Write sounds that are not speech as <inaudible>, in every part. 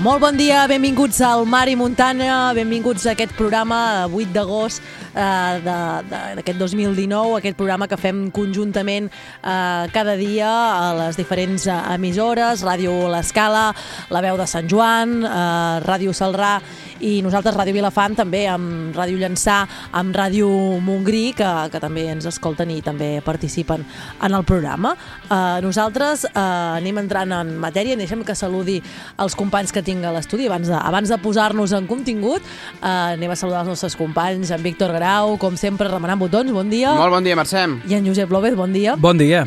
Molt bon dia, benvinguts al Mar i Muntanya, benvinguts a aquest programa 8 d'agost eh, d'aquest 2019, aquest programa que fem conjuntament eh, cada dia a les diferents eh, emissores, Ràdio L'Escala, La Veu de Sant Joan, eh, Ràdio Salrà i nosaltres Ràdio Vilafant també amb Ràdio Llançà, amb Ràdio Montgrí que, que també ens escolten i també participen en el programa. Eh, nosaltres eh, anem entrant en matèria, deixem que saludi els companys que tinc a l'estudi abans de, abans de posar-nos en contingut. Eh, anem a saludar els nostres companys, en Víctor Grau, com sempre, remenant botons, bon dia. Molt bon dia, Mercè. I en Josep López, bon dia. Bon dia.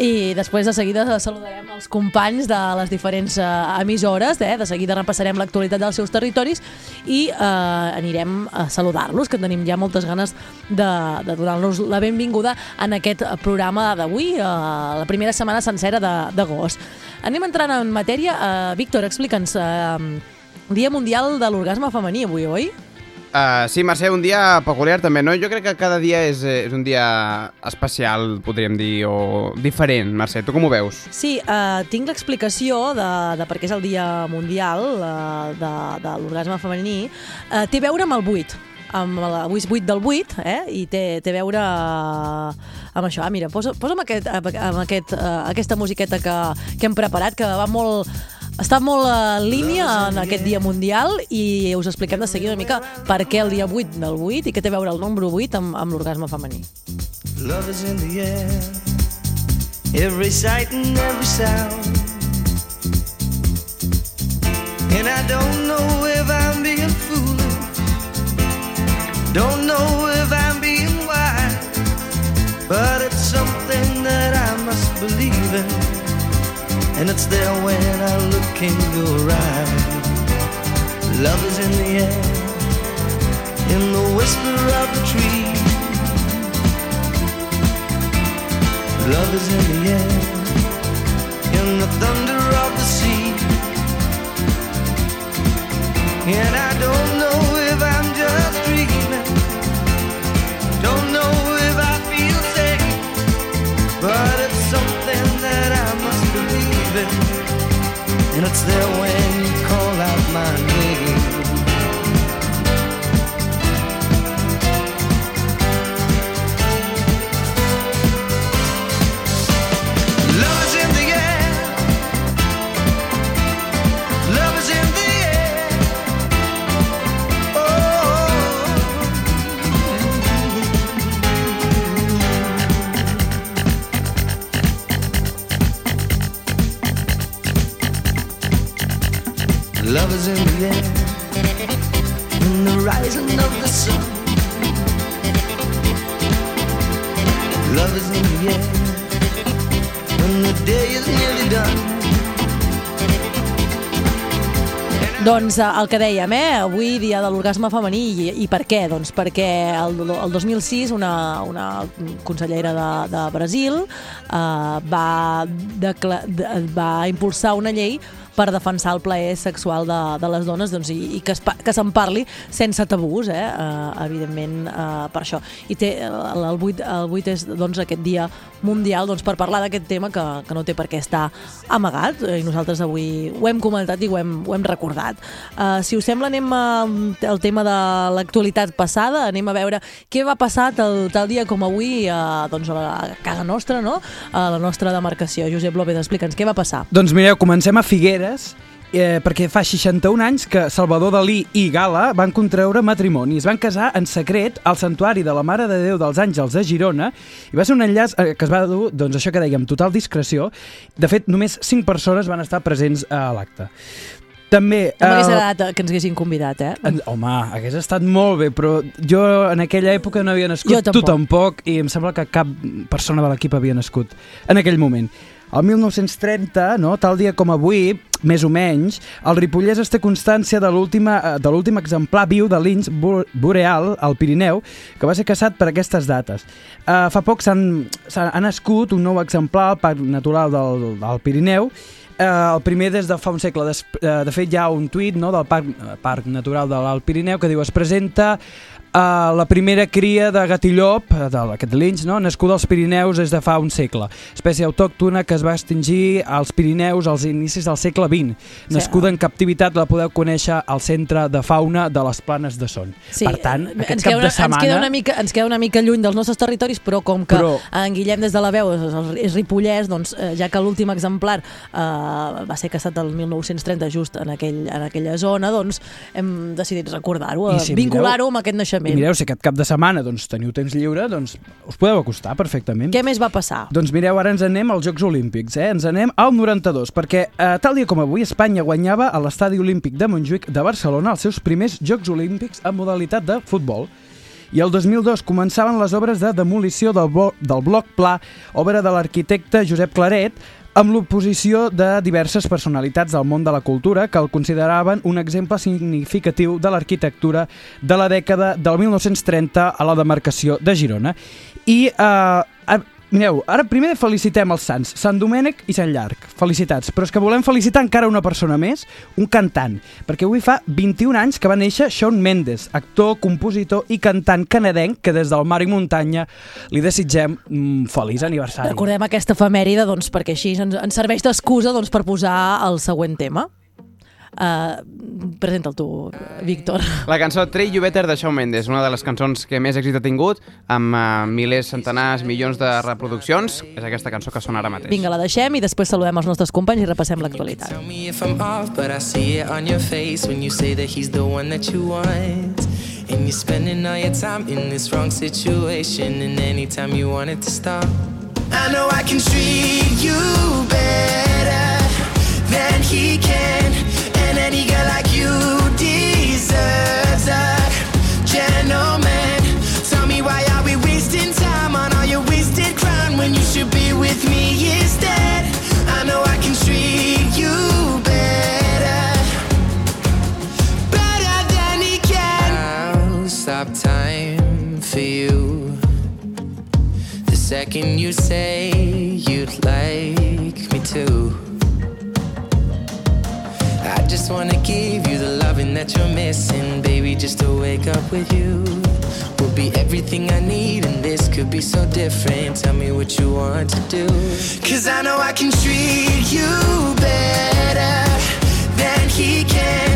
I després de seguida saludarem els companys de les diferents uh, emissores, eh? de seguida repassarem l'actualitat dels seus territoris i uh, anirem a saludar-los, que tenim ja moltes ganes de, de donar-los la benvinguda en aquest programa d'avui, uh, la primera setmana sencera d'agost. Anem entrant en matèria. Uh, Víctor, explica'ns, uh, Dia Mundial de l'Orgasme Femení avui, oi? Uh, sí, Mercè, un dia peculiar també, no? Jo crec que cada dia és, és un dia especial, podríem dir, o diferent. Mercè, tu com ho veus? Sí, uh, tinc l'explicació de, de per què és el Dia Mundial uh, de, de l'Orgasme Femení. Uh, té a veure amb el 8, amb el, avui és 8 del 8, eh? i té, té a veure uh, amb això. Ah, mira, posa, posa'm aquest, amb aquest, uh, aquesta musiqueta que, que hem preparat, que va molt està molt en línia en aquest dia mundial i us expliquem de seguida una mica per què el dia 8 del 8 i què té a veure el nombre 8 amb, amb l'orgasme femení. Love is in the air. Every sight and every sound. And I don't know if I'm being foolish. Don't know if I'm being wise. But it's something that I must believe in And it's there when I look in your eyes. Love is in the air In the whisper of the tree. Love is in the air In the thunder of the sea. And I don't know if I'm just dreaming. Don't know if I feel safe But And it's there when you call out my name Doncs eh, el que dèiem, eh? avui dia de l'orgasme femení i, i per què? Doncs perquè el, el 2006 una, una consellera de, de Brasil eh, va, de, va impulsar una llei per defensar el plaer sexual de, de les dones doncs, i, i que, es, que se'n parli sense tabús, eh? Uh, evidentment, uh, per això. I té, el, el, 8, el 8 és doncs, aquest dia mundial doncs, per parlar d'aquest tema que, que no té per què estar amagat i nosaltres avui ho hem comentat i ho hem, ho hem recordat. Uh, si us sembla, anem al tema de l'actualitat passada, anem a veure què va passar tal, tal dia com avui uh, doncs, a, la, a casa nostra, no? a la nostra demarcació. Josep López, explica'ns què va passar. Doncs mireu, comencem a Figueres eh, perquè fa 61 anys que Salvador Dalí i Gala van contraure matrimoni. Es van casar en secret al Santuari de la Mare de Déu dels Àngels de Girona i va ser un enllaç eh, que es va dur, doncs això que dèiem, total discreció. De fet, només 5 persones van estar presents a l'acte. També... No m'hagués eh, agradat que ens haguessin convidat, eh? En, home, hagués estat molt bé, però jo en aquella època no havia nascut, Jo tampoc. tu tampoc, i em sembla que cap persona de l'equip havia nascut en aquell moment. El 1930, no, tal dia com avui, més o menys, el Ripollès es té constància eh, de l'últim exemplar viu de linx bo- boreal al Pirineu, que va ser caçat per aquestes dates. Uh, fa poc s'ha ha nascut un nou exemplar al Parc Natural del, del Pirineu, Eh, el primer des de fa un segle. Eh, de fet, hi ha un tuit no, del Parc, Parc Natural de l'Alt Pirineu que diu es presenta eh, la primera cria de gatillop, d'aquest linx, no, nascuda als Pirineus des de fa un segle. Espècie autòctona que es va extingir als Pirineus als inicis del segle XX. Nascuda en captivitat la podeu conèixer al Centre de Fauna de les Planes de Son. per tant, aquest ens cap queda, de una, setmana... ens, queda una mica, ens queda una mica lluny dels nostres territoris, però com que Però- en Guillem des de la veu és, és ripollès, doncs, eh, ja que l'últim exemplar eh, va ser caçat el 1930 just en, aquell, en aquella zona, doncs hem decidit recordar-ho, eh, si vincular-ho amb aquest I naixement. mireu, si aquest cap de setmana doncs, teniu temps lliure, doncs us podeu acostar perfectament. Què més va passar? Doncs mireu, ara ens anem als Jocs Olímpics, eh? ens anem al 92, perquè eh, tal dia com avui Espanya guanyava a l'Estadi Olímpic de Montjuïc de Barcelona els seus primers Jocs Olímpics en modalitat de futbol. I el 2002 començaven les obres de demolició del, del bloc pla, obra de l'arquitecte Josep Claret, amb l'oposició de diverses personalitats del món de la cultura que el consideraven un exemple significatiu de l'arquitectura de la dècada del 1930 a la demarcació de Girona. I, eh, mireu, ara primer felicitem els sants, Sant Domènec i Sant Llarg. Felicitats. Però és que volem felicitar encara una persona més, un cantant, perquè avui fa 21 anys que va néixer Shawn Mendes, actor, compositor i cantant canadenc que des del mar i muntanya li desitgem mm, feliç aniversari. Recordem aquesta efemèride doncs, perquè així ens, ens serveix d'excusa doncs, per posar el següent tema. Uh, Presenta'l tu, Víctor. La cançó Trey You Better de Shawn Mendes, una de les cançons que més èxit ha tingut, amb uh, milers, centenars, milions de reproduccions. És aquesta cançó que sona ara mateix. Vinga, la deixem i després saludem els nostres companys i repassem l'actualitat. Tell me if I'm off, but I see it on your face when you say that he's the one that you want. And you're spending all your time in this wrong situation, and anytime you want it to stop. I know I can treat you better than he can, with me instead? I know I can treat you better, better than he can. I'll stop time for you. The second you say you'd like me to. I just wanna give you the loving that you're missing, baby. Just to wake up with you will be everything I need, and this could be so different. Tell me what you want to do. Cause I know I can treat you better than he can,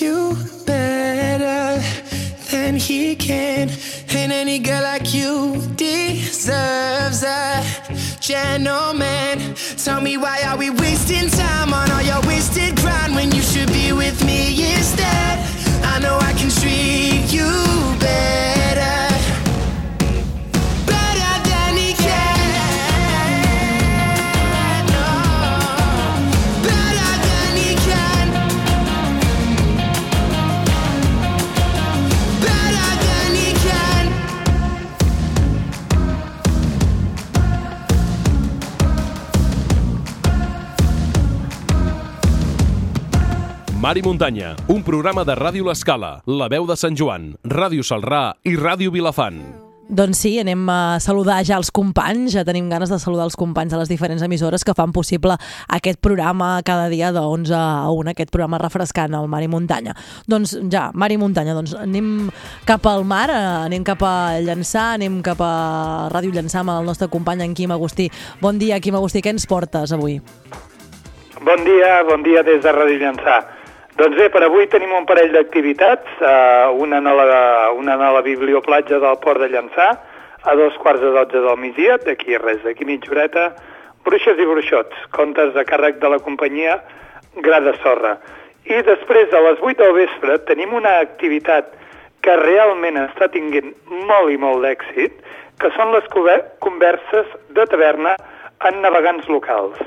you better than he can. And any girl like you deserves a gentleman. Tell me why are we wasting time on all your wasted grind when you should be with me Mar i Muntanya, un programa de Ràdio L'Escala, La Veu de Sant Joan, Ràdio Salrà i Ràdio Vilafant. Doncs sí, anem a saludar ja els companys, ja tenim ganes de saludar els companys de les diferents emissores que fan possible aquest programa cada dia de 11 a 1, aquest programa refrescant al Mar i Muntanya. Doncs ja, Mar i Muntanya, doncs anem cap al mar, eh, anem cap a Llançà, anem cap a Ràdio Llançà amb el nostre company en Quim Agustí. Bon dia, Quim Agustí, què ens portes avui? Bon dia, bon dia des de Ràdio Llançà. Doncs bé, per avui tenim un parell d'activitats, uh, una, a la, una a la biblioplatja del Port de Llançà, a dos quarts de dotze del migdia, d'aquí res, d'aquí mitja horeta, Bruixes i Bruixots, contes de càrrec de la companyia Gra de Sorra. I després, a les 8 del vespre, tenim una activitat que realment està tinguent molt i molt d'èxit, que són les converses de taverna en navegants locals.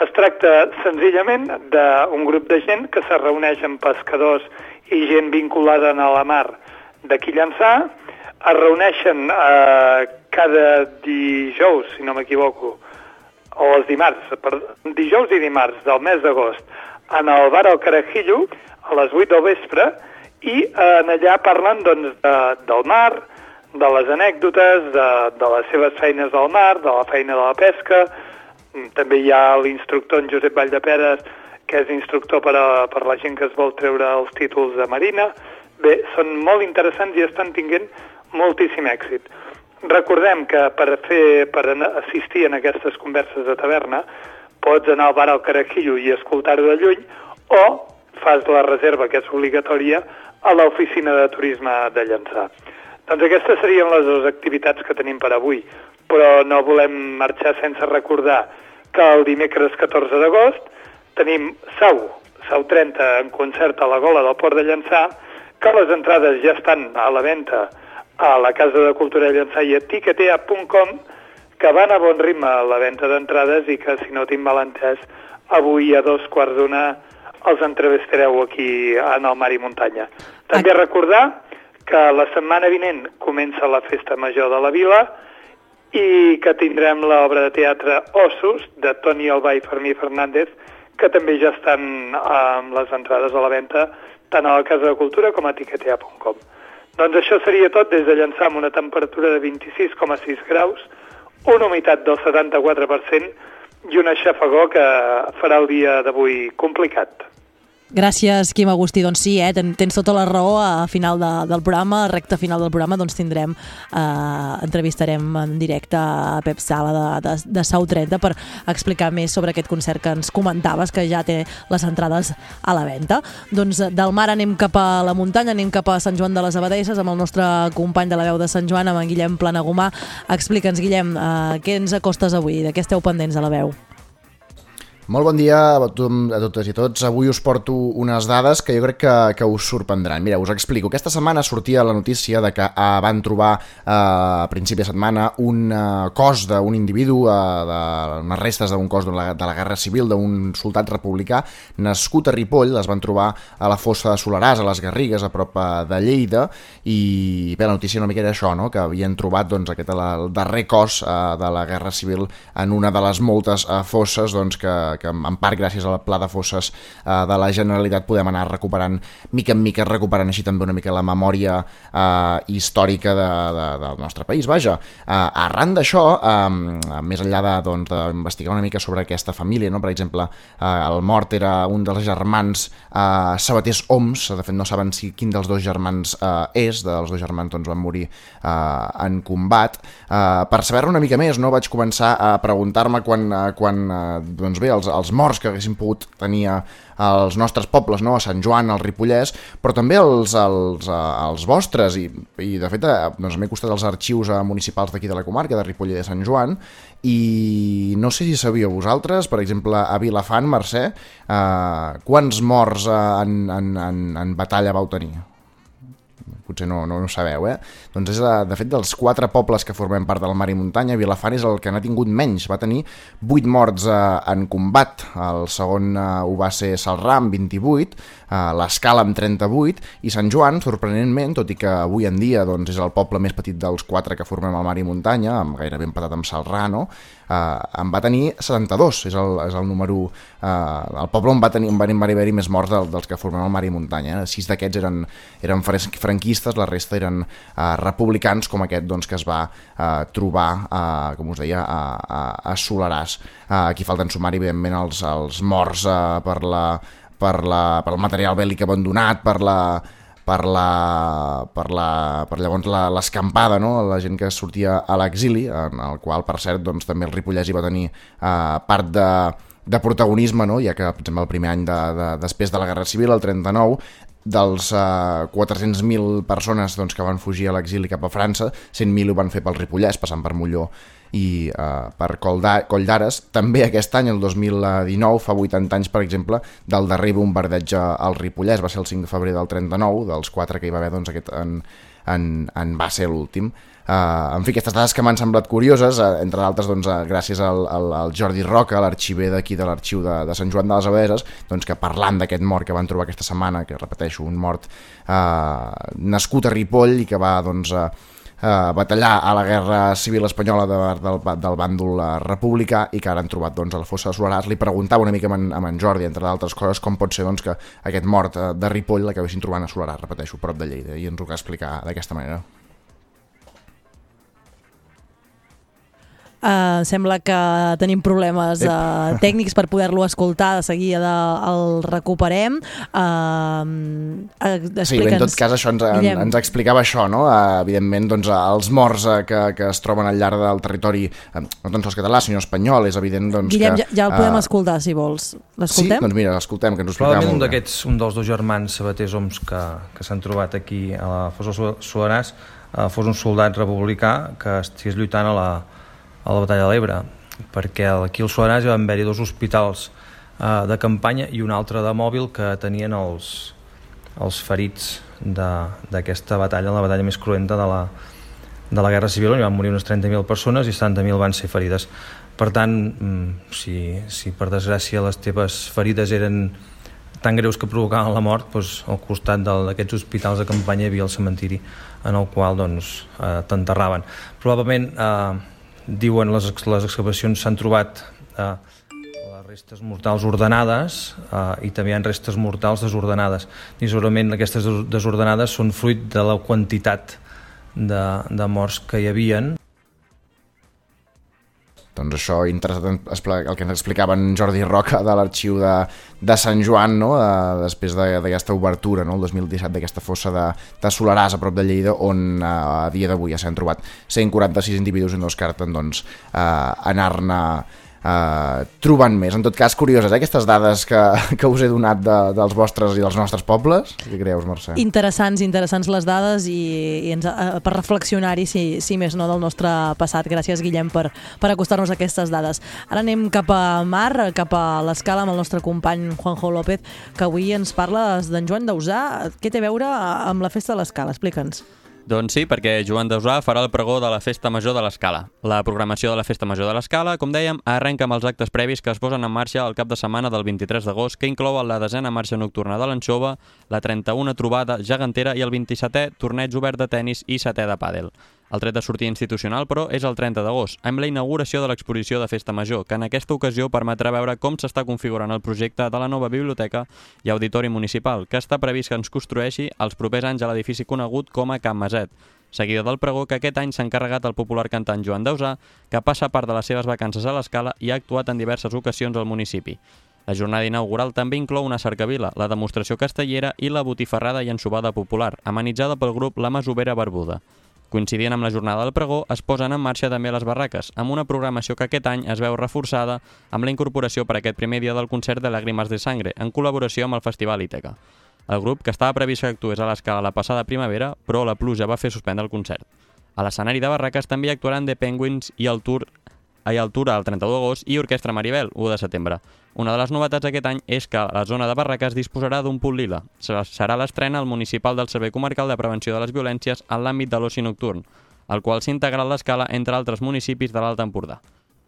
Es tracta senzillament d'un grup de gent que se reuneix amb pescadors i gent vinculada a la mar d'aquí Llançà, es reuneixen eh, cada dijous, si no m'equivoco, o els dimarts, per, dijous i dimarts del mes d'agost, en el bar al Carajillo, a les 8 del vespre, i eh, en allà parlen doncs, de, del mar, de les anècdotes, de, de les seves feines al mar, de la feina de la pesca, també hi ha l'instructor en Josep Valldeperes, que és instructor per a, per la gent que es vol treure els títols de Marina. Bé, són molt interessants i estan tinguent moltíssim èxit. Recordem que per, fer, per assistir en aquestes converses de taverna pots anar al bar al Carajillo i escoltar-ho de lluny o fas la reserva, que és obligatòria, a l'oficina de turisme de Llançà. Doncs aquestes serien les dues activitats que tenim per avui, però no volem marxar sense recordar que el dimecres 14 d'agost tenim Sau, Sau 30 en concert a la Gola del Port de Llançà, que les entrades ja estan a la venda a la Casa de Cultura de Llançà i a tiquetea.com, que van a bon ritme a la venda d'entrades i que, si no tinc mal entès, avui a dos quarts d'una els entrevistareu aquí en el Mar i Muntanya. També recordar que la setmana vinent comença la Festa Major de la Vila, i que tindrem l'obra de teatre Ossos, de Toni Albà i Fermí Fernández, que també ja estan amb les entrades a la venda tant a la Casa de Cultura com a tiquetea.com. Doncs això seria tot des de llançar amb una temperatura de 26,6 graus, una humitat del 74% i una xafagó que farà el dia d'avui complicat. Gràcies, Quim Agustí. Doncs sí, eh, tens tota la raó. A final de, del programa, a recta final del programa, doncs tindrem, eh, entrevistarem en directe a Pep Sala de, de, de Sau 30 per explicar més sobre aquest concert que ens comentaves, que ja té les entrades a la venda. Doncs del mar anem cap a la muntanya, anem cap a Sant Joan de les Abadesses amb el nostre company de la veu de Sant Joan, amb en Guillem Planagumà. Explica'ns, Guillem, eh, què ens acostes avui? De què esteu pendents a la veu? Molt bon dia a, tothom, a totes i tots. Avui us porto unes dades que jo crec que, que us sorprendran. Mira, us explico. Aquesta setmana sortia la notícia de que uh, van trobar uh, a principi de setmana un uh, cos d'un individu, uh, de, unes restes d'un cos de la, de la Guerra Civil d'un soldat republicà nascut a Ripoll. Les van trobar a la fossa de Solaràs, a les Garrigues, a prop de Lleida, i bé, la notícia una mica era això, no? que havien trobat doncs, aquest, el darrer cos uh, de la Guerra Civil en una de les moltes uh, fosses doncs, que, que en part gràcies al pla de fosses eh, de la Generalitat podem anar recuperant mica en mica, recuperant així també una mica la memòria eh, històrica de, de, del nostre país. Vaja, eh, arran d'això, eh, més enllà de, una mica sobre aquesta família, no? per exemple, eh, el mort era un dels germans eh, Sabatés Oms, de fet no saben si quin dels dos germans eh, és, dels dos germans doncs, van morir eh, en combat. Eh, per saber una mica més, no vaig començar a preguntar-me quan, eh, quan eh, doncs bé, els, els morts que haguéssim pogut tenir als nostres pobles, no? a Sant Joan, al Ripollès, però també els, els, els vostres, i, i de fet eh, doncs m'he costat els arxius eh, municipals d'aquí de la comarca, de Ripoll i de Sant Joan, i no sé si sabíeu vosaltres, per exemple, a Vilafant, Mercè, eh, quants morts eh, en, en, en, en batalla vau tenir? Potser no, no, no sabeu, eh? Doncs és, eh, de fet, dels quatre pobles que formem part del Mar i Muntanya, Vilafant és el que n'ha tingut menys. Va tenir 8 morts eh, en combat. El segon eh, ho va ser Salrà, amb 28. uh, l'Escala amb 38 i Sant Joan, sorprenentment, tot i que avui en dia doncs, és el poble més petit dels quatre que formem el mar i muntanya, amb gairebé empatat amb Salrà, no? Uh, en va tenir 72, és el, és el número... Uh, el poble on va tenir, on van haver-hi més morts del, dels que formem el mar i muntanya. Eh? Sis d'aquests eren, eren franquistes, la resta eren uh, republicans, com aquest doncs, que es va uh, trobar, uh, com us deia, a, a, a Solaràs. Uh, aquí falten sumar, evidentment, els, els morts uh, per la per, la, per el material bèl·lic abandonat, per la, per, la, per, la, per llavors l'escampada, no? la gent que sortia a l'exili, en el qual, per cert, doncs, també el Ripollès hi va tenir eh, part de, de protagonisme, no? ja que, per exemple, el primer any de, de, després de la Guerra Civil, el 39, dels eh, 400.000 persones doncs, que van fugir a l'exili cap a França, 100.000 ho van fer pel Ripollès, passant per Molló i eh, per Coll d'Ares. També aquest any, el 2019, fa 80 anys, per exemple, del darrer bombardeig al Ripollès, va ser el 5 de febrer del 39, dels quatre que hi va haver, doncs aquest en, en, en va ser l'últim. Uh, en fi, aquestes dades que m'han semblat curioses, uh, entre d'altres doncs, uh, gràcies al, al, al Jordi Roca, l'arxiver d'aquí de l'arxiu de, de Sant Joan de les Abeses, doncs, que parlant d'aquest mort que van trobar aquesta setmana, que repeteixo, un mort uh, nascut a Ripoll i que va doncs, uh, eh, batallar a la Guerra Civil Espanyola de, del, del bàndol eh, republicà i que ara han trobat doncs, a la fossa de Solaràs. Li preguntava una mica amb en, amb en Jordi, entre d'altres coses, com pot ser doncs, que aquest mort eh, de Ripoll l'acabessin trobant a Solaràs, repeteixo, prop de Lleida, i ens ho va explicar d'aquesta manera. Uh, sembla que tenim problemes uh, tècnics per poder-lo escoltar. De seguida el recuperem. Uh, sí, en tot cas això ens, en, ens explicava això no? Uh, evidentment doncs, els morts uh, que, que es troben al llarg del territori uh, no tant sols català sinó espanyol és evident doncs, Guillem, que, ja, ja el podem uh, escoltar si vols. L'escoltem? Sí, doncs mira, l'escoltem que ens ho Probablement un d'aquests, un dels dos germans sabaters homes que, que s'han trobat aquí a la Fossa Solaràs uh, fos un soldat republicà que estigués lluitant a la, a la batalla de l'Ebre perquè aquí al Solaràs van haver-hi dos hospitals eh, de campanya i un altre de mòbil que tenien els, els ferits d'aquesta batalla, la batalla més cruenta de la, de la Guerra Civil, on hi van morir unes 30.000 persones i 70.000 van ser ferides. Per tant, mm, si, si per desgràcia les teves ferides eren tan greus que provocaven la mort, doncs, al costat d'aquests hospitals de campanya hi havia el cementiri en el qual doncs, eh, t'enterraven. Probablement eh, diuen les, les excavacions s'han trobat eh, les restes mortals ordenades eh, i també hi ha restes mortals desordenades. I segurament aquestes desordenades són fruit de la quantitat de, de morts que hi havien doncs això, interessant el que ens explicava en Jordi Roca de l'arxiu de, de Sant Joan, no? de, després d'aquesta obertura, no? el 2017, d'aquesta fossa de, de Solaràs a prop de Lleida, on eh, a dia d'avui ja s'han trobat 146 individus i no es carten doncs, eh, anar-ne Uh, trobant més. En tot cas, curioses, eh, aquestes dades que, <laughs> que us he donat de, dels vostres i dels nostres pobles. Què creus, Mercè? Interessants, interessants les dades i, i ens, uh, per reflexionar-hi, si, si més no, del nostre passat. Gràcies, Guillem, per, per acostar-nos a aquestes dades. Ara anem cap a Mar, cap a l'escala amb el nostre company Juanjo López, que avui ens parla d'en Joan Dausà. Què té a veure amb la festa de l'escala? Explica'ns. Doncs sí, perquè Joan Dausà farà el pregó de la Festa Major de l'Escala. La programació de la Festa Major de l'Escala, com dèiem, arrenca amb els actes previs que es posen en marxa el cap de setmana del 23 d'agost, que inclouen la desena marxa nocturna de l'Anxova, la 31 trobada gegantera i el 27è torneig obert de tennis i setè de pàdel. El tret de sortir institucional, però, és el 30 d'agost, amb la inauguració de l'exposició de Festa Major, que en aquesta ocasió permetrà veure com s'està configurant el projecte de la nova biblioteca i auditori municipal, que està previst que ens construeixi els propers anys a l'edifici conegut com a Can Maset, seguida del pregó que aquest any s'ha encarregat el popular cantant Joan Dausà, que passa part de les seves vacances a l'escala i ha actuat en diverses ocasions al municipi. La jornada inaugural també inclou una cercavila, la demostració castellera i la botifarrada i ensobada popular, amenitzada pel grup La Masovera Barbuda. Coincidint amb la jornada del pregó, es posen en marxa també les barraques, amb una programació que aquest any es veu reforçada amb la incorporació per aquest primer dia del concert de Lágrimas de Sangre, en col·laboració amb el Festival Íteca. El grup, que estava previst que actués a l'escala la passada primavera, però la pluja va fer suspendre el concert. A l'escenari de barraques també actuaran The Penguins i el Tour a Altura el 31 d'agost i Orquestra Maribel, 1 de setembre. Una de les novetats aquest any és que la zona de barraques disposarà d'un punt lila. Serà l'estrena al municipal del Servei Comarcal de Prevenció de les Violències en l'àmbit de l'oci nocturn, el qual s'integrarà a l'escala entre altres municipis de l'Alt Empordà.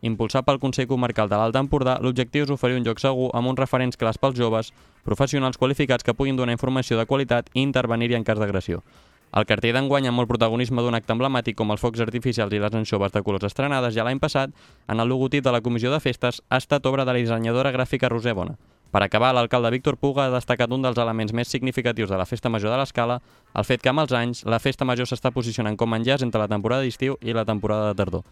Impulsat pel Consell Comarcal de l'Alt Empordà, l'objectiu és oferir un lloc segur amb uns referents clars pels joves, professionals qualificats que puguin donar informació de qualitat i intervenir-hi en cas d'agressió. El cartell d'enguany amb el protagonisme d'un acte emblemàtic com els focs artificials i les anxoves de colors estrenades ja l'any passat, en el logotip de la Comissió de Festes ha estat obra de la dissenyadora gràfica Roser Bona. Per acabar, l'alcalde Víctor Puga ha destacat un dels elements més significatius de la Festa Major de l'Escala, el fet que amb els anys la Festa Major s'està posicionant com enllaç entre la temporada d'estiu i la temporada de tardor.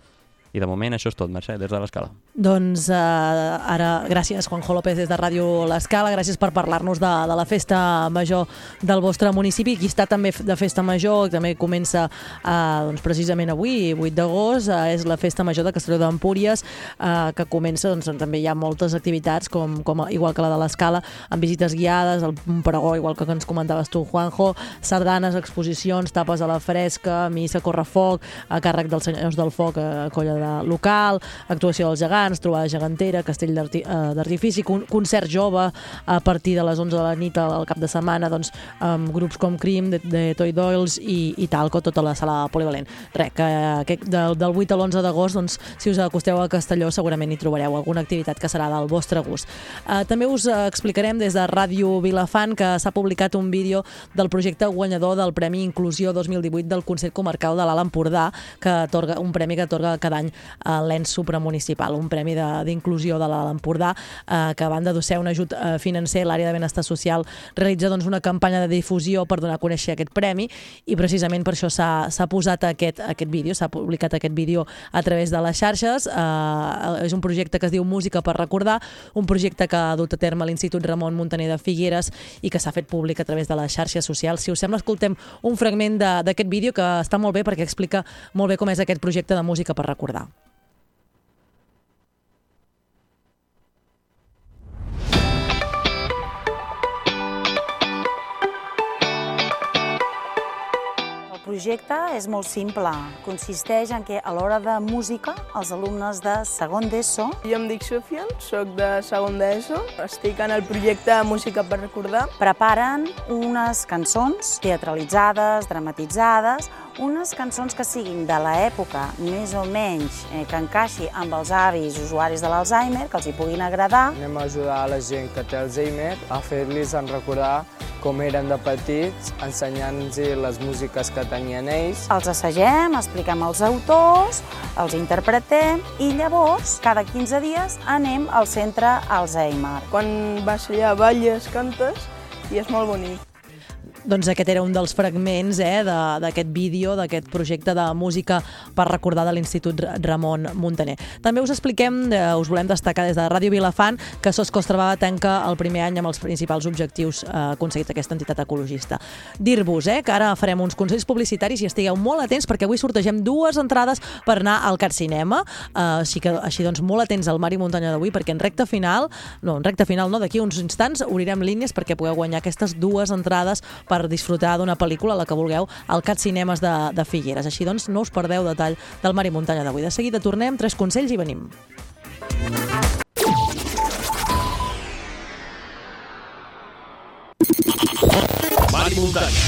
I de moment això és tot, Mercè, des de l'Escala. Doncs eh, ara, gràcies Juanjo López des de Ràdio L'Escala, gràcies per parlar-nos de, de la festa major del vostre municipi, qui està també de festa major, que també comença eh, doncs, precisament avui, 8 d'agost, eh, és la festa major de Castelló d'Empúries, eh, que comença, doncs, també hi ha moltes activitats, com, com igual que la de l'Escala, amb visites guiades, el, pregó, igual que ens comentaves tu, Juanjo, sardanes, exposicions, tapes a la fresca, missa, correfoc, a càrrec dels senyors del foc, a colla de local, actuació dels gegants, trobada gegantera, castell eh, d'artifici, con concert jove a partir de les 11 de la nit al, cap de setmana, doncs, amb grups com Crim, de, de Toy Doyles i, i Talco, tota la sala polivalent. Res, que, que del, del 8 a l'11 d'agost, doncs, si us acosteu a Castelló, segurament hi trobareu alguna activitat que serà del vostre gust. Eh, també us explicarem des de Ràdio Vilafant que s'ha publicat un vídeo del projecte guanyador del Premi Inclusió 2018 del Consell Comarcal de l'Alt Empordà, que atorga, un premi que atorga cada any a l'ENS supramunicipal, un premi d'inclusió de, de l'Alt Empordà, eh, que a banda de ser un ajut eh, financer, l'àrea de benestar social realitza doncs, una campanya de difusió per donar a conèixer aquest premi i precisament per això s'ha posat aquest, aquest vídeo, s'ha publicat aquest vídeo a través de les xarxes. Eh, és un projecte que es diu Música per recordar, un projecte que ha dut a terme l'Institut Ramon Montaner de Figueres i que s'ha fet públic a través de les xarxes socials. Si us sembla, escoltem un fragment d'aquest vídeo que està molt bé perquè explica molt bé com és aquest projecte de Música per recordar. El projecte és molt simple. Consisteix en que a l'hora de música, els alumnes de segon d'ESO Jo em dic Sofian, sóc de segon d'ESO, estic en el projecte Música per recordar. preparen unes cançons teatralitzades, dramatitzades, unes cançons que siguin de l'època més o menys eh, que encaixi amb els avis usuaris de l'Alzheimer, que els hi puguin agradar. Anem a ajudar a la gent que té Alzheimer a fer-los en recordar com eren de petits, ensenyant-los les músiques que tenien ells. Els assagem, expliquem els autors, els interpretem i llavors, cada 15 dies, anem al centre Alzheimer. Quan vas allà balles, cantes i és molt bonic. Doncs aquest era un dels fragments eh, d'aquest vídeo, d'aquest projecte de música per recordar de l'Institut Ra- Ramon Montaner. També us expliquem, eh, us volem destacar des de Ràdio Vilafant, que SOS Costa Brava tanca el primer any amb els principals objectius eh, aconseguits d'aquesta entitat ecologista. Dir-vos eh, que ara farem uns consells publicitaris i estigueu molt atents perquè avui sortegem dues entrades per anar al Cat Cinema, eh, així que així doncs molt atents al Mar i Muntanya d'avui perquè en recta final, no, en recta final no, d'aquí uns instants obrirem línies perquè pugueu guanyar aquestes dues entrades per disfrutar d'una pel·lícula, la que vulgueu, al Cat Cinemes de, de Figueres. Així doncs, no us perdeu detall del Mar i Muntanya d'avui. De seguida tornem, tres consells i venim. Mar i muntanya.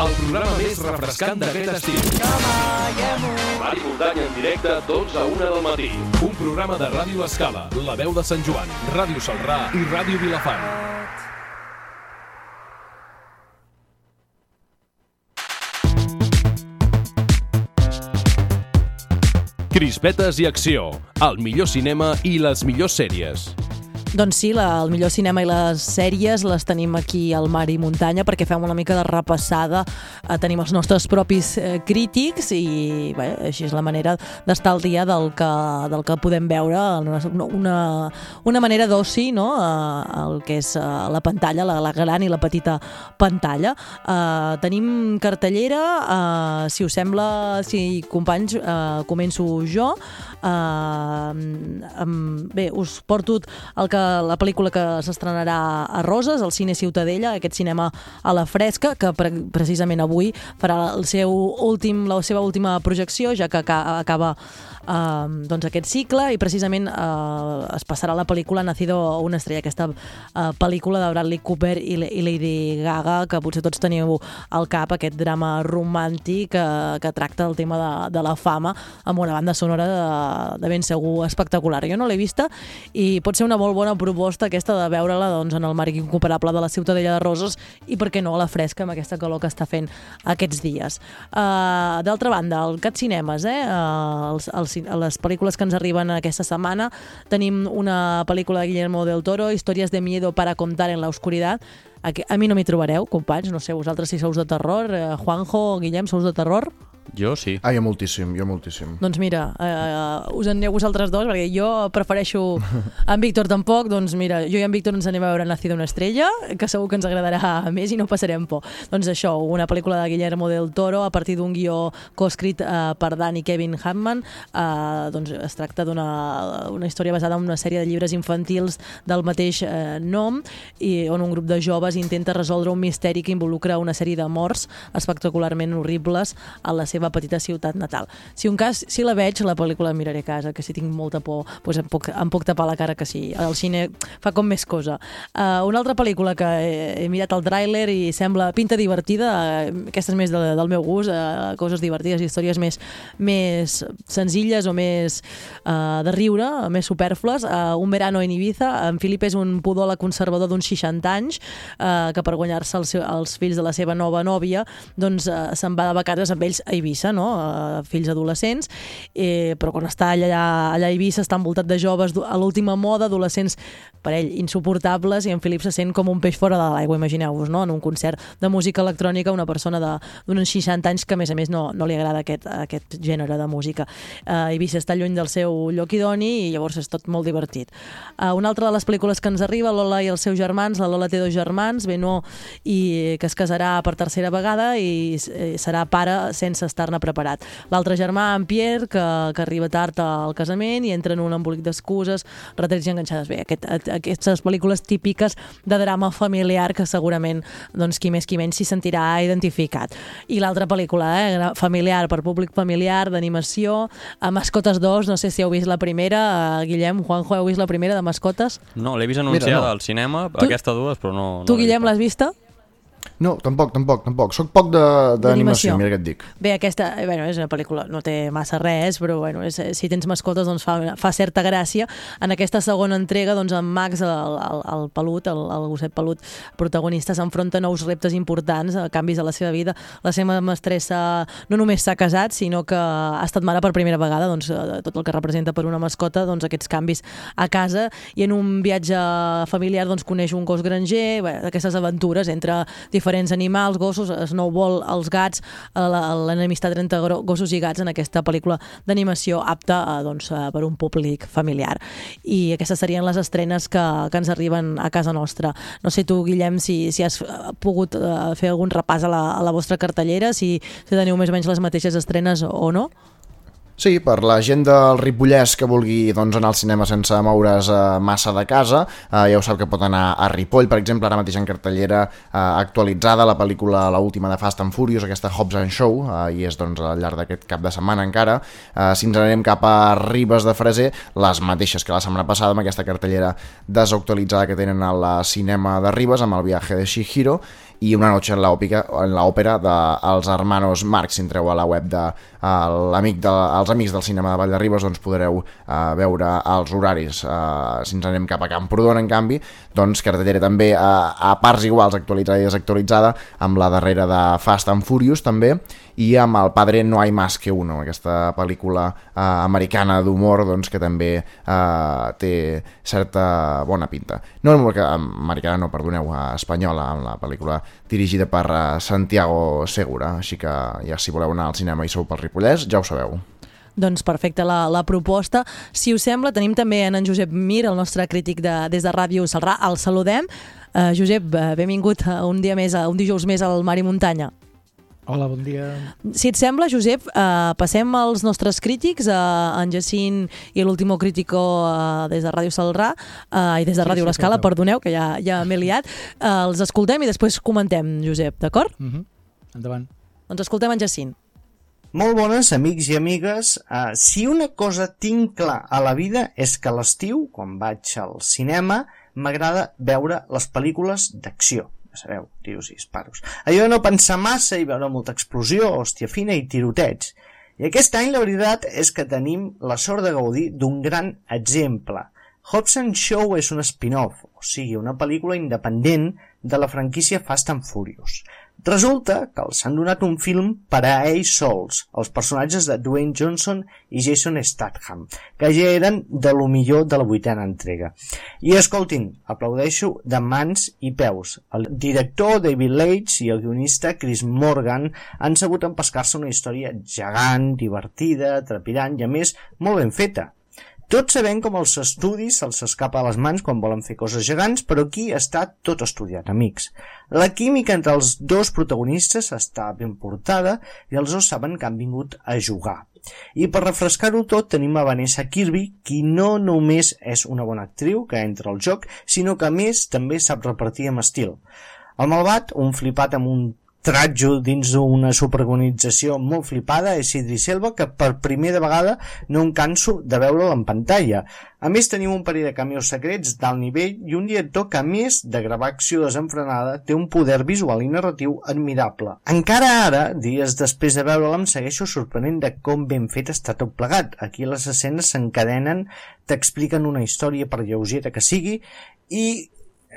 El programa més refrescant d'aquest estiu. Mar i muntanya en directe, 12 a 1 del matí. Un programa de Ràdio Escala, La Veu de Sant Joan, Ràdio Salrà i Ràdio Vilafant. Crispetes i acció, el millor cinema i les millors sèries. Doncs sí, la, el millor cinema i les sèries les tenim aquí al Mar i Muntanya perquè fem una mica de repassada. Eh, tenim els nostres propis eh, crítics i bé, així és la manera d'estar al dia del que, del que podem veure, una, una, una manera d'oci, no? Eh, el que és eh, la pantalla, la, la gran i la petita pantalla. Eh, tenim cartellera, eh, si us sembla, si companys, eh, començo jo. Eh, em, bé, us porto el que la pel·lícula que s'estrenarà a Roses, al Cine Ciutadella, aquest cinema a la fresca, que pre precisament avui farà el seu últim, la seva última projecció, ja que aca acaba eh, doncs aquest cicle i precisament eh, es passarà la pel·lícula Nacido una estrella, aquesta eh, pel·lícula de Bradley Cooper i, i Lady Gaga, que potser tots teniu al cap, aquest drama romàntic que, que tracta el tema de, de la fama amb una banda sonora de, de ben segur espectacular. Jo no l'he vista i pot ser una molt bona proposta aquesta de veure-la doncs, en el marc incomparable de la Ciutadella de Roses i per què no a la fresca amb aquesta calor que està fent aquests dies. Uh, D'altra banda, el Cat Cinemes, eh? Uh, els, els, les pel·lícules que ens arriben aquesta setmana, tenim una pel·lícula de Guillermo del Toro, Històries de miedo para contar en la oscuridad, a, a mi no m'hi trobareu, companys, no sé, vosaltres si sous de terror, eh, Juanjo, Guillem, sous de terror? Jo sí. Ah, jo moltíssim, jo moltíssim. Doncs mira, eh, us en aneu vosaltres dos, perquè jo prefereixo <laughs> en Víctor tampoc, doncs mira, jo i en Víctor ens anem a veure Nacido una estrella, que segur que ens agradarà <laughs> més i no passarem por. Doncs això, una pel·lícula de Guillermo del Toro a partir d'un guió coescrit eh, per Dan i Kevin Hammond, eh, doncs es tracta d'una una història basada en una sèrie de llibres infantils del mateix eh, nom i on un grup de joves intenta resoldre un misteri que involucra una sèrie de morts espectacularment horribles a la seva petita ciutat natal. Si un cas, si la veig, la pel·lícula la miraré a casa, que si tinc molta por, doncs em puc, em puc tapar la cara que sí. Al cine fa com més cosa. Uh, una altra pel·lícula que he, he mirat el tràiler i sembla pinta divertida, uh, aquesta és més de, del meu gust, uh, coses divertides, històries més, més senzilles o més uh, de riure, més superflues. Uh, un verano en Ibiza, en Filip és un pudòleg conservador d'uns 60 anys uh, que per guanyar-se els, els fills de la seva nova nòvia doncs uh, se'n va de vacances amb ells a Eivissa, no? Uh, fills adolescents, eh, però quan està allà, allà a Eivissa està envoltat de joves a l'última moda, adolescents per ell insuportables i en Filip se sent com un peix fora de l'aigua, imagineu-vos, no? en un concert de música electrònica, una persona d'uns 60 anys que a més a més no, no li agrada aquest, aquest gènere de música. Uh, Eivissa està lluny del seu lloc idoni i llavors és tot molt divertit. Uh, una altra de les pel·lícules que ens arriba, Lola i els seus germans, la Lola té dos germans, Benó, i que es casarà per tercera vegada i serà pare sense estar-ne preparat. L'altre germà, en Pierre, que, que arriba tard al casament i entra en un embolic d'excuses, retrets i enganxades. Bé, aquest, aquestes pel·lícules típiques de drama familiar que segurament doncs, qui més qui menys s'hi sentirà identificat. I l'altra pel·lícula, eh, familiar, per públic familiar, d'animació, a Mascotes 2, no sé si heu vist la primera, uh, Guillem, Juanjo, heu vist la primera de Mascotes? No, l'he vist anunciada Mira, no. al cinema, tu, aquesta dues, però no... no tu, Guillem, l'has vista? No, tampoc, tampoc, tampoc. Soc poc d'animació, mira què et dic. Bé, aquesta, eh, bueno, és una pel·lícula, no té massa res, però bueno, és, si tens mascotes doncs fa, fa certa gràcia. En aquesta segona entrega, doncs en Max, el, el, el pelut, el, el gosset pelut protagonista, s'enfronta a nous reptes importants, a canvis a la seva vida. La seva mestressa no només s'ha casat, sinó que ha estat mare per primera vegada, doncs eh, tot el que representa per una mascota, doncs aquests canvis a casa, i en un viatge familiar doncs coneix un gos granger, bé, aquestes aventures entre diferents diferents animals, gossos, Snowball, els gats, eh, l'enemistat entre gossos i gats en aquesta pel·lícula d'animació apta a, doncs, per un públic familiar. I aquestes serien les estrenes que, que ens arriben a casa nostra. No sé tu, Guillem, si, si has pogut fer algun repàs a la, a la vostra cartellera, si, si teniu més o menys les mateixes estrenes o no? Sí, per la gent del Ripollès que vulgui doncs, anar al cinema sense moure's eh, massa de casa, eh, ja ho sap que pot anar a Ripoll, per exemple, ara mateix en cartellera eh, actualitzada la pel·lícula La última de Fast and Furious, aquesta Hobbs and Show, eh, i és doncs, al llarg d'aquest cap de setmana encara. Eh, si ens anem cap a Ribes de Freser, les mateixes que la setmana passada, amb aquesta cartellera desactualitzada que tenen al cinema de Ribes, amb el viatge de Shihiro, i una noche en l'òpera dels de hermanos Marx. Si entreu a la web de l'amic de, els amics del cinema de Vall de Ribes doncs podreu uh, veure els horaris. Uh, si ens anem cap a Camprodon, en canvi, doncs cartellera també uh, a parts iguals, actualitzada i desactualitzada, amb la darrera de Fast and Furious també, i amb el Padre no hay más que uno, aquesta pel·lícula eh, americana d'humor doncs, que també eh, té certa bona pinta. No americana, no, perdoneu, espanyola, amb la pel·lícula dirigida per eh, Santiago Segura, així que ja si voleu anar al cinema i sou pel Ripollès, ja ho sabeu. Doncs perfecte la, la proposta. Si us sembla, tenim també en, en Josep Mir, el nostre crític de, des de Ràdio Salrà. El saludem. Uh, Josep, benvingut un dia més, un dijous més al Mar i Muntanya. Hola, bon dia. Si et sembla, Josep, eh, passem als nostres crítics, eh, en Jacint i l'último crítico eh, des de Ràdio Salrà, eh, i des de Sí, Ràdio sí, L'Escala, perdó. perdoneu, que ja, ja m'he liat. Eh, els escoltem i després comentem, Josep, d'acord? Mm -hmm. Endavant. Doncs escoltem en Jacint. Molt bones, amics i amigues. Uh, si una cosa tinc clar a la vida és que l'estiu, quan vaig al cinema, m'agrada veure les pel·lícules d'acció. Ja sabeu, tiros i disparos. Allò de no pensar massa i veure molta explosió, hòstia fina i tirotets. I aquest any la veritat és que tenim la sort de gaudir d'un gran exemple. Hobson Show és un spin-off, o sigui, una pel·lícula independent de la franquícia Fast and Furious. Resulta que els han donat un film per a ells sols, els personatges de Dwayne Johnson i Jason Statham, que ja eren de lo millor de la vuitena entrega. I escoltin, aplaudeixo de mans i peus. El director David Leitch i el guionista Chris Morgan han sabut empescar-se una història gegant, divertida, trepidant i a més molt ben feta. Tots sabem com els estudis se'ls escapa a les mans quan volen fer coses gegants, però aquí està tot estudiat, amics. La química entre els dos protagonistes està ben portada i els dos saben que han vingut a jugar. I per refrescar-ho tot tenim a Vanessa Kirby, qui no només és una bona actriu que entra al joc, sinó que a més també sap repartir amb estil. El malvat, un flipat amb un tratjo dins d'una superorganització molt flipada és Idris Elba que per primera vegada no em canso de veure'l en pantalla. A més tenim un parell de cameos secrets d'alt nivell i un director que a més de gravar acció desenfrenada té un poder visual i narratiu admirable. Encara ara, dies després de veure'l em segueixo sorprenent de com ben fet està tot plegat. Aquí les escenes s'encadenen, t'expliquen una història per lleugera que sigui i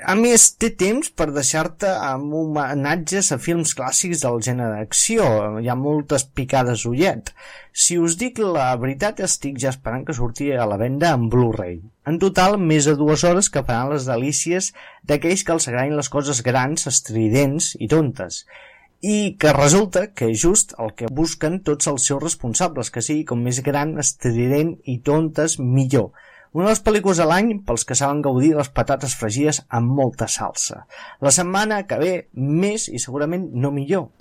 a més, té temps per deixar-te amb homenatges a films clàssics del gènere d'acció. Hi ha moltes picades ullet. Si us dic la veritat, estic ja esperant que surti a la venda en Blu-ray. En total, més de dues hores que faran les delícies d'aquells que els agradin les coses grans, estridents i tontes i que resulta que és just el que busquen tots els seus responsables, que sigui com més gran, estrident i tontes, millor. Una de les pel·lícules de l'any pels que saben gaudir les patates fregides amb molta salsa. La setmana que ve, més i segurament no millor.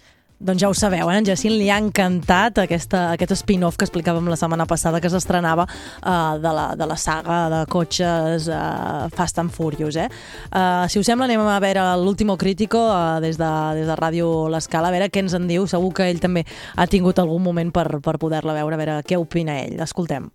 Doncs ja ho sabeu, eh? en Jacint li ha encantat aquesta, aquest spin-off que explicàvem la setmana passada que s'estrenava uh, de, la, de la saga de cotxes uh, Fast and Furious. Eh? Uh, si us sembla, anem a veure l'último crítico uh, des, de, des de Ràdio L'Escala, a veure què ens en diu. Segur que ell també ha tingut algun moment per, per poder-la veure, a veure què opina ell. Escoltem.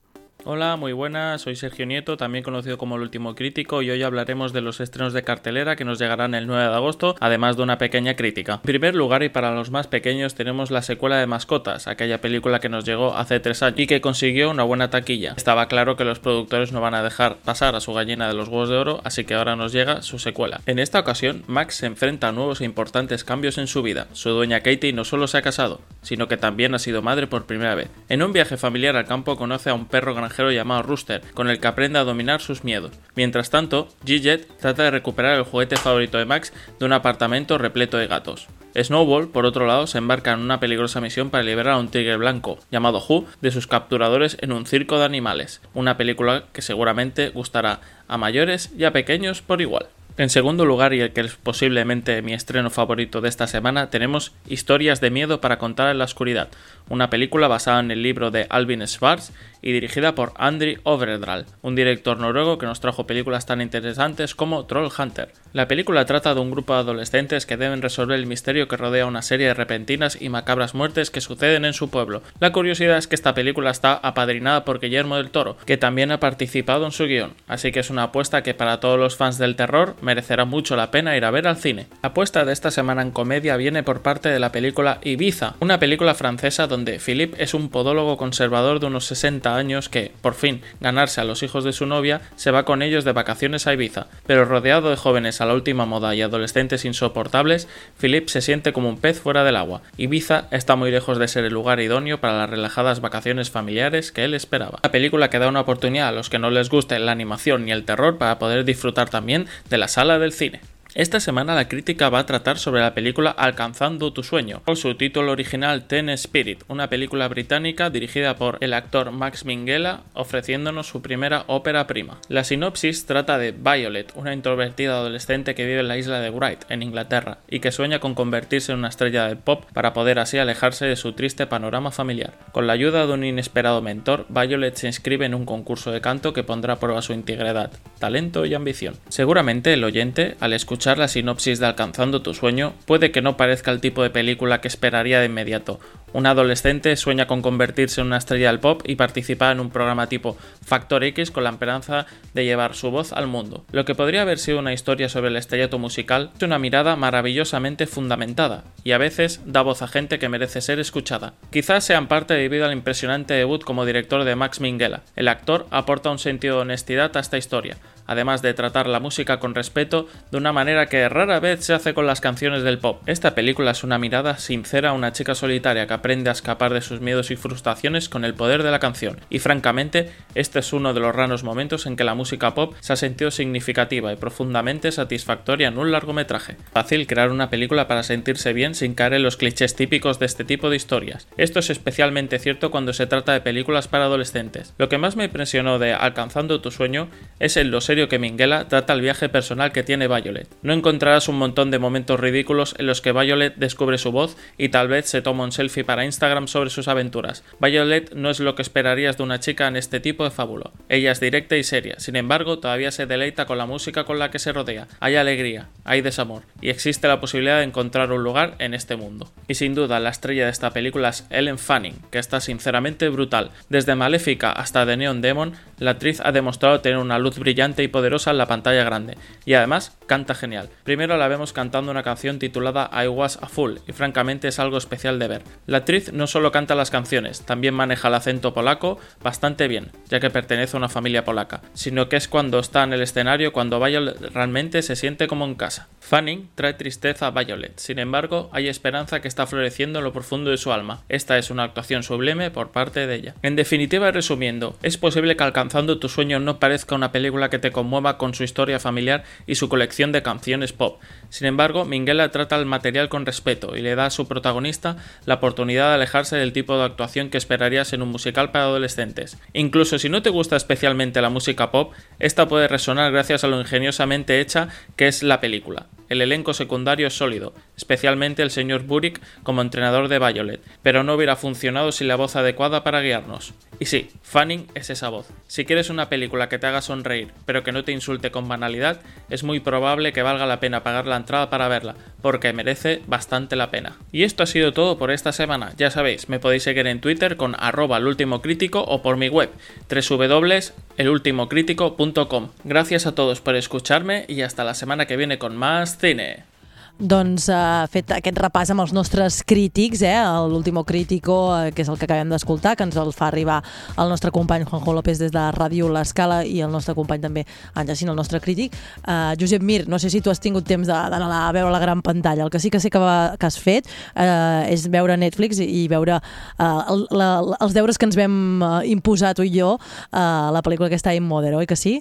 Hola, muy buenas, soy Sergio Nieto, también conocido como el último crítico, y hoy hablaremos de los estrenos de cartelera que nos llegarán el 9 de agosto, además de una pequeña crítica. En primer lugar, y para los más pequeños, tenemos la secuela de Mascotas, aquella película que nos llegó hace tres años y que consiguió una buena taquilla. Estaba claro que los productores no van a dejar pasar a su gallina de los huevos de oro, así que ahora nos llega su secuela. En esta ocasión, Max se enfrenta a nuevos e importantes cambios en su vida. Su dueña Katie no solo se ha casado, sino que también ha sido madre por primera vez. En un viaje familiar al campo conoce a un perro granjero llamado Rooster, con el que aprende a dominar sus miedos. Mientras tanto, G-Jet trata de recuperar el juguete favorito de Max de un apartamento repleto de gatos. Snowball, por otro lado, se embarca en una peligrosa misión para liberar a un tigre blanco, llamado Who, de sus capturadores en un circo de animales, una película que seguramente gustará a mayores y a pequeños por igual. En segundo lugar, y el que es posiblemente mi estreno favorito de esta semana, tenemos Historias de miedo para contar en la oscuridad, una película basada en el libro de Alvin Schwartz y dirigida por Andri Overdral, un director noruego que nos trajo películas tan interesantes como Troll Hunter. La película trata de un grupo de adolescentes que deben resolver el misterio que rodea una serie de repentinas y macabras muertes que suceden en su pueblo. La curiosidad es que esta película está apadrinada por Guillermo del Toro, que también ha participado en su guion, así que es una apuesta que para todos los fans del terror merecerá mucho la pena ir a ver al cine. La apuesta de esta semana en comedia viene por parte de la película Ibiza, una película francesa donde Philippe es un podólogo conservador de unos 60 años que, por fin, ganarse a los hijos de su novia, se va con ellos de vacaciones a Ibiza, pero rodeado de jóvenes a la última moda y adolescentes insoportables, Philippe se siente como un pez fuera del agua. Ibiza está muy lejos de ser el lugar idóneo para las relajadas vacaciones familiares que él esperaba. La película que da una oportunidad a los que no les guste la animación ni el terror para poder disfrutar también de la sala del cine. Esta semana la crítica va a tratar sobre la película Alcanzando tu sueño, con su título original Ten Spirit, una película británica dirigida por el actor Max Minghella, ofreciéndonos su primera ópera prima. La sinopsis trata de Violet, una introvertida adolescente que vive en la isla de Bright, en Inglaterra, y que sueña con convertirse en una estrella de pop para poder así alejarse de su triste panorama familiar. Con la ayuda de un inesperado mentor, Violet se inscribe en un concurso de canto que pondrá a prueba su integridad, talento y ambición. Seguramente el oyente, al escuchar la sinopsis de Alcanzando tu sueño, puede que no parezca el tipo de película que esperaría de inmediato. Un adolescente sueña con convertirse en una estrella del pop y participar en un programa tipo Factor X con la esperanza de llevar su voz al mundo. Lo que podría haber sido una historia sobre el estrellato musical es una mirada maravillosamente fundamentada y a veces da voz a gente que merece ser escuchada. Quizás sea en parte debido al impresionante debut como director de Max Minghella. El actor aporta un sentido de honestidad a esta historia, además de tratar la música con respeto de una manera que rara vez se hace con las canciones del pop. Esta película es una mirada sincera a una chica solitaria que aprende a escapar de sus miedos y frustraciones con el poder de la canción, y francamente, este es uno de los raros momentos en que la música pop se ha sentido significativa y profundamente satisfactoria en un largometraje. Fácil crear una película para sentirse bien sin caer en los clichés típicos de este tipo de historias. Esto es especialmente cierto cuando se trata de películas para adolescentes. Lo que más me impresionó de Alcanzando tu sueño es en lo que Minghella trata el viaje personal que tiene Violet. No encontrarás un montón de momentos ridículos en los que Violet descubre su voz y tal vez se toma un selfie para Instagram sobre sus aventuras. Violet no es lo que esperarías de una chica en este tipo de fábula. Ella es directa y seria, sin embargo todavía se deleita con la música con la que se rodea. Hay alegría, hay desamor, y existe la posibilidad de encontrar un lugar en este mundo. Y sin duda la estrella de esta película es Ellen Fanning, que está sinceramente brutal. Desde Maléfica hasta The Neon Demon, la actriz ha demostrado tener una luz brillante y poderosa en la pantalla grande, y además canta genial. Primero la vemos cantando una canción titulada I Was a Fool, y francamente es algo especial de ver. La actriz no solo canta las canciones, también maneja el acento polaco bastante bien, ya que pertenece a una familia polaca, sino que es cuando está en el escenario cuando Violet realmente se siente como en casa. Fanning trae tristeza a Violet, sin embargo, hay esperanza que está floreciendo en lo profundo de su alma. Esta es una actuación sublime por parte de ella. En definitiva y resumiendo, es posible que alcanzando tu sueño no parezca una película que te conmueva con su historia familiar y su colección de canciones pop. Sin embargo, Minghella trata el material con respeto y le da a su protagonista la oportunidad de alejarse del tipo de actuación que esperarías en un musical para adolescentes. Incluso si no te gusta especialmente la música pop, esta puede resonar gracias a lo ingeniosamente hecha que es la película. El elenco secundario es sólido, especialmente el señor Burick como entrenador de Violet, pero no hubiera funcionado sin la voz adecuada para guiarnos. Y sí, Fanning es esa voz. Si quieres una película que te haga sonreír, pero que no te insulte con banalidad, es muy probable que valga la pena pagar la entrada para verla, porque merece bastante la pena. Y esto ha sido todo por esta semana. Ya sabéis, me podéis seguir en Twitter con arroba crítico o por mi web www.elultimocritico.com. Gracias a todos por escucharme y hasta la semana que viene con más cine. Doncs, uh, fet aquest repàs amb els nostres crítics, eh, l'último crítico, uh, que és el que acabem d'escoltar, que ens el fa arribar el nostre company Juanjo López des de Ràdio L'Escala i el nostre company també, en Jacint, el nostre crític. Uh, Josep Mir, no sé si tu has tingut temps d'anar a veure la gran pantalla. El que sí que sé que, va, que has fet uh, és veure Netflix i, i veure uh, el, la, els deures que ens vam uh, imposar tu i jo uh, la pel·lícula aquesta In Mother, oi que sí?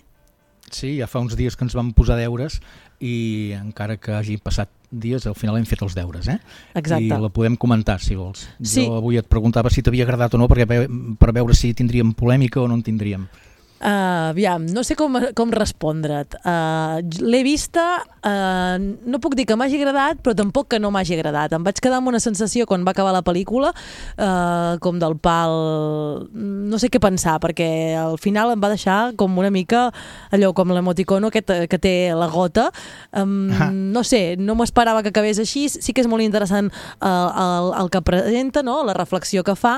Sí, ja fa uns dies que ens vam posar deures i encara que hagi passat dies, al final hem fet els deures, eh? Exacte. I la podem comentar, si vols. Sí. Jo avui et preguntava si t'havia agradat o no, perquè per veure si tindríem polèmica o no en tindríem. Uh, aviam, no sé com, com respondre't. Uh, L'he vista, uh, no puc dir que m'hagi agradat, però tampoc que no m'hagi agradat. Em vaig quedar amb una sensació quan va acabar la pel·lícula, uh, com del pal... No sé què pensar, perquè al final em va deixar com una mica allò com l'emoticono que, que té la gota. Um, ah. No sé, no m'esperava que acabés així. Sí que és molt interessant uh, el, el que presenta, no? la reflexió que fa,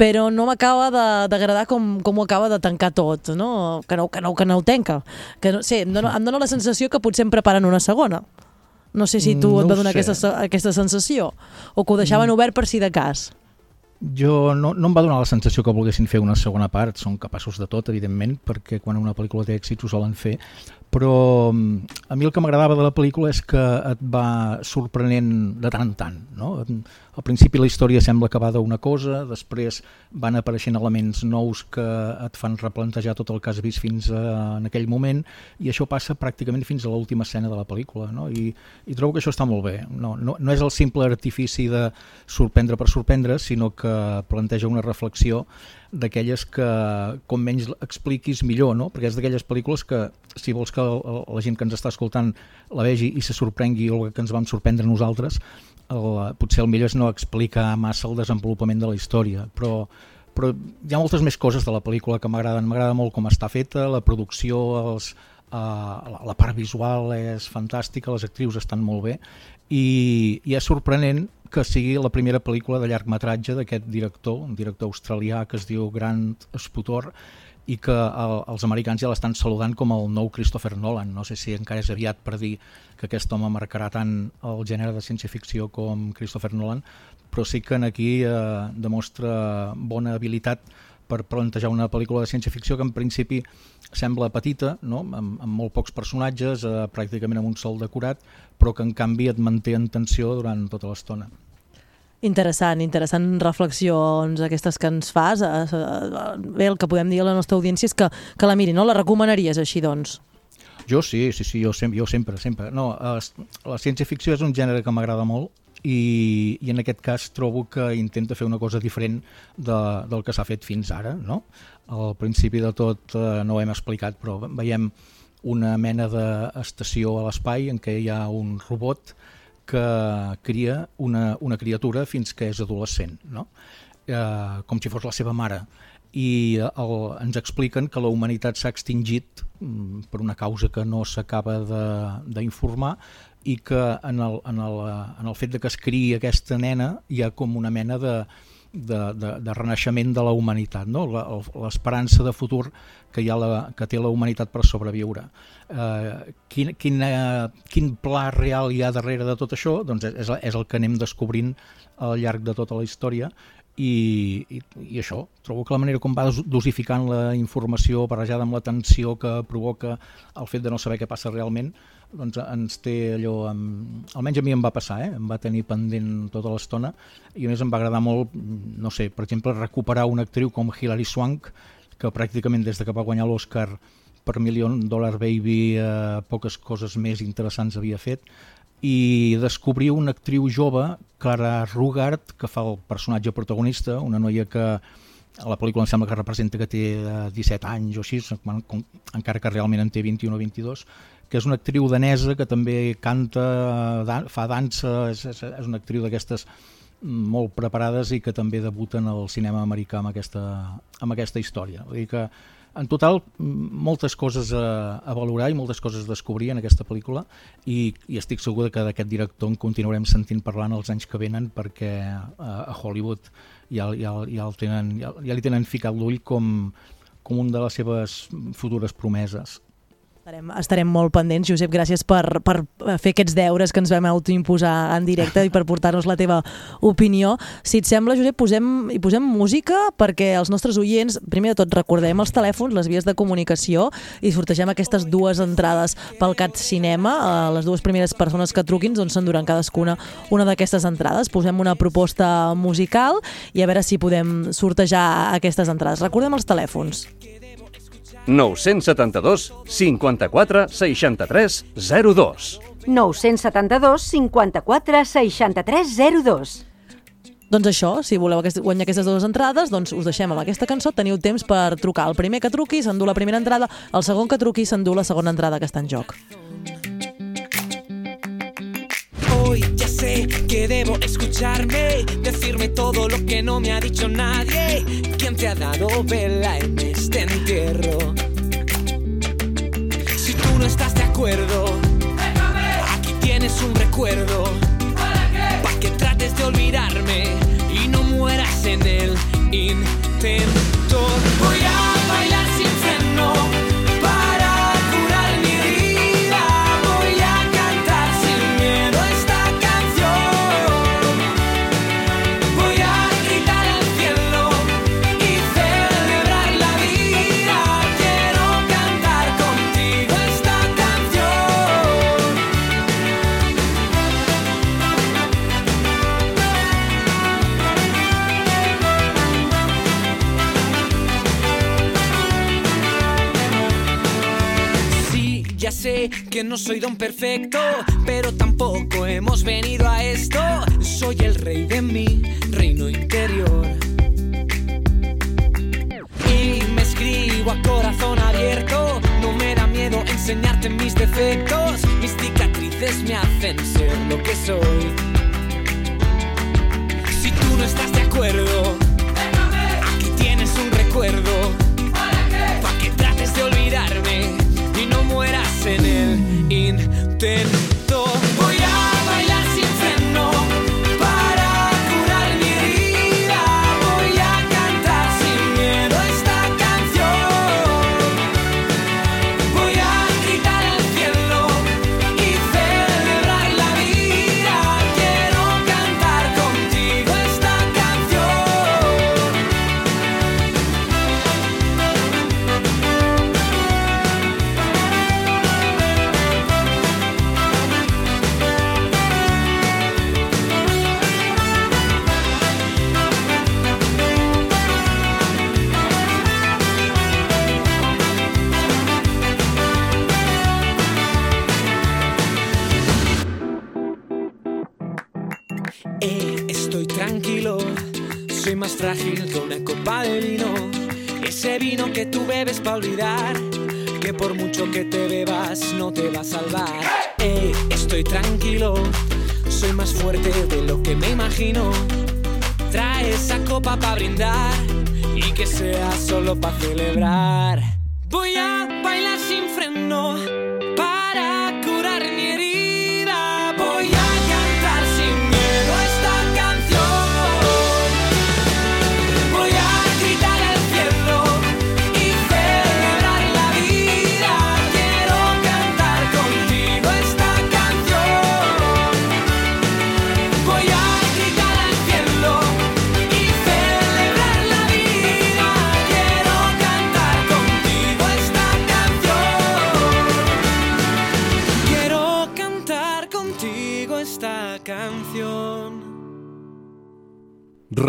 però no m'acaba d'agradar com, com ho acaba de tancar tot, no? Que no, que no, que no ho tanca. Que no, sé, em dona, em dona la sensació que potser em preparen una segona. No sé si tu no et va donar aquesta, aquesta sensació o que ho deixaven mm. obert per si de cas. Jo no, no em va donar la sensació que volguessin fer una segona part, són capaços de tot, evidentment, perquè quan una pel·lícula té èxit ho solen fer, però mm, a mi el que m'agradava de la pel·lícula és que et va sorprenent de tant en tant. No? Al principi la història sembla que va d'una cosa, després van apareixent elements nous que et fan replantejar tot el que has vist fins a, en aquell moment i això passa pràcticament fins a l'última escena de la pel·lícula no? I, i trobo que això està molt bé. No, no, no és el simple artifici de sorprendre per sorprendre, sinó que planteja una reflexió d'aquelles que com menys expliquis millor, no? perquè és d'aquelles pel·lícules que si vols que la gent que ens està escoltant la vegi i se sorprengui el que ens vam sorprendre nosaltres, el, potser el millor és no explicar massa el desenvolupament de la història, però, però hi ha moltes més coses de la pel·lícula que m'agraden. M'agrada molt com està feta, la producció, els, uh, la, la part visual és fantàstica, les actrius estan molt bé i, i és sorprenent que sigui la primera pel·lícula de llargmetratge d'aquest director, un director australià que es diu Grant Sputor, i que el, els americans ja l'estan saludant com el nou Christopher Nolan. No sé si encara és aviat per dir que aquest home marcarà tant el gènere de ciència-ficció com Christopher Nolan, però sí que aquí eh, demostra bona habilitat per plantejar una pel·lícula de ciència-ficció que en principi sembla petita, no? amb, amb molt pocs personatges, eh, pràcticament amb un sol decorat, però que en canvi et manté en tensió durant tota l'estona. Interessant, interessant reflexions aquestes que ens fas. Eh, eh, bé, el que podem dir a la nostra audiència és que, que la miri, no? La recomanaries així, doncs? Jo sí, sí, sí, jo, sem jo sempre, sempre. No, la ciència-ficció és un gènere que m'agrada molt i, i en aquest cas trobo que intenta fer una cosa diferent de, del que s'ha fet fins ara. No? Al principi de tot eh, no ho hem explicat, però veiem una mena d'estació a l'espai en què hi ha un robot que cria una, una criatura fins que és adolescent, no? eh, com si fos la seva mare i el, ens expliquen que la humanitat s'ha extingit mm, per una causa que no s'acaba d'informar i que en el, en, el, en el fet de que es criï aquesta nena hi ha com una mena de, de, de, de renaixement de la humanitat, no? l'esperança de futur que, hi ha la, que té la humanitat per sobreviure. Eh, quin, quin, eh, quin pla real hi ha darrere de tot això? Doncs és, és el que anem descobrint al llarg de tota la història i, i, i això, trobo que la manera com va dosificant la informació barrejada amb la tensió que provoca el fet de no saber què passa realment doncs ens té allò, amb... almenys a mi em va passar, eh? em va tenir pendent tota l'estona i a més em va agradar molt, no sé, per exemple, recuperar una actriu com Hilary Swank, que pràcticament des de que va guanyar l'Oscar per Million Dollar Baby eh, poques coses més interessants havia fet i descobrir una actriu jove, Clara Rugart, que fa el personatge protagonista, una noia que a la pel·lícula em sembla que representa que té 17 eh, anys o així, encara que realment en té 21 o 22, que és una actriu danesa que també canta, fa dansa, és, és una actriu d'aquestes molt preparades i que també debuten al cinema americà amb aquesta, amb aquesta història. Vull dir que, en total, moltes coses a, a valorar i moltes coses a descobrir en aquesta pel·lícula i, i estic segur que d'aquest director en continuarem sentint parlant els anys que venen perquè a, a Hollywood ja, ja, ja, el tenen, ja, ja li tenen ficat l'ull com, com un de les seves futures promeses. Estarem, estarem molt pendents, Josep, gràcies per, per fer aquests deures que ens vam autoimposar en directe i per portar-nos la teva opinió. Si et sembla, Josep, posem, hi posem música perquè els nostres oients, primer de tot, recordem els telèfons, les vies de comunicació i sortegem aquestes dues entrades pel CAT Cinema. Eh, les dues primeres persones que truquin doncs s'enduran cadascuna una d'aquestes entrades. Posem una proposta musical i a veure si podem sortejar aquestes entrades. Recordem els telèfons. 972 54 63 02. 972 54 63 02. Doncs això, si voleu aquest, guanyar aquestes dues entrades, doncs us deixem amb aquesta cançó, teniu temps per trucar. El primer que truqui s'endú la primera entrada, el segon que truqui s'endú la segona entrada que està en joc. Hoy ya sé que debo escucharme, decirme todo lo que no me ha dicho nadie. ¿Quién te ha dado vela en este entierro? Si tú no estás de acuerdo, aquí tienes un recuerdo. ¿Para que trates de olvidarme y no mueras en el intento? Voy a no soy don perfecto, pero tampoco hemos venido a esto. Soy el rey de mi reino interior. Y me escribo a corazón abierto. No me da miedo enseñarte mis defectos. Mis cicatrices me hacen ser lo que soy. something. Para olvidar, que por mucho que te bebas no te va a salvar. Eh, estoy tranquilo, soy más fuerte de lo que me imagino. Trae esa copa para brindar y que sea solo para celebrar.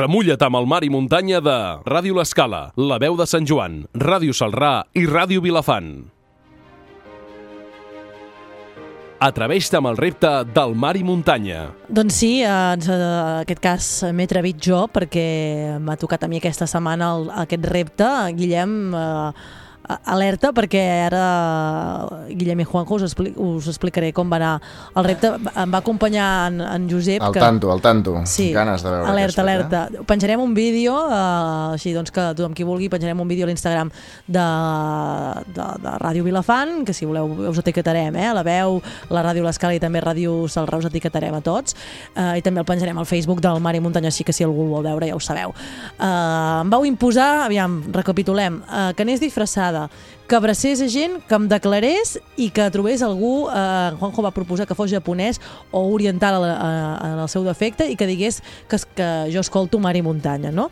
Remulla't amb el mar i muntanya de Ràdio L'Escala, La Veu de Sant Joan, Ràdio Salrà i Ràdio Vilafant. Atreveix-te amb el repte del mar i muntanya. Doncs sí, en aquest cas m'he atrevit jo perquè m'ha tocat a mi aquesta setmana el, aquest repte. Guillem, eh, alerta perquè ara Guillem i Juanjo us, expli us explicaré com va anar el repte. Em va acompanyar en, en Josep. Al que... tanto, al tanto. Sí, Ganes de veure alerta, alerta. Eh? Penjarem un vídeo, eh, així doncs que tothom qui vulgui, penjarem un vídeo a l'Instagram de, de, de Ràdio Vilafant, que si voleu us etiquetarem, eh? la veu, la Ràdio L'Escala i també Ràdio Salrà us etiquetarem a tots, eh, i també el penjarem al Facebook del Mar i Muntanya, així que si algú el vol veure ja ho sabeu. Eh, em vau imposar, aviam, recapitulem, eh, que anés disfressada, que abracés a gent, que em declarés i que trobés algú, eh, Juanjo va proposar que fos japonès o oriental en el seu defecte i que digués que, que jo escolto mar i muntanya, no?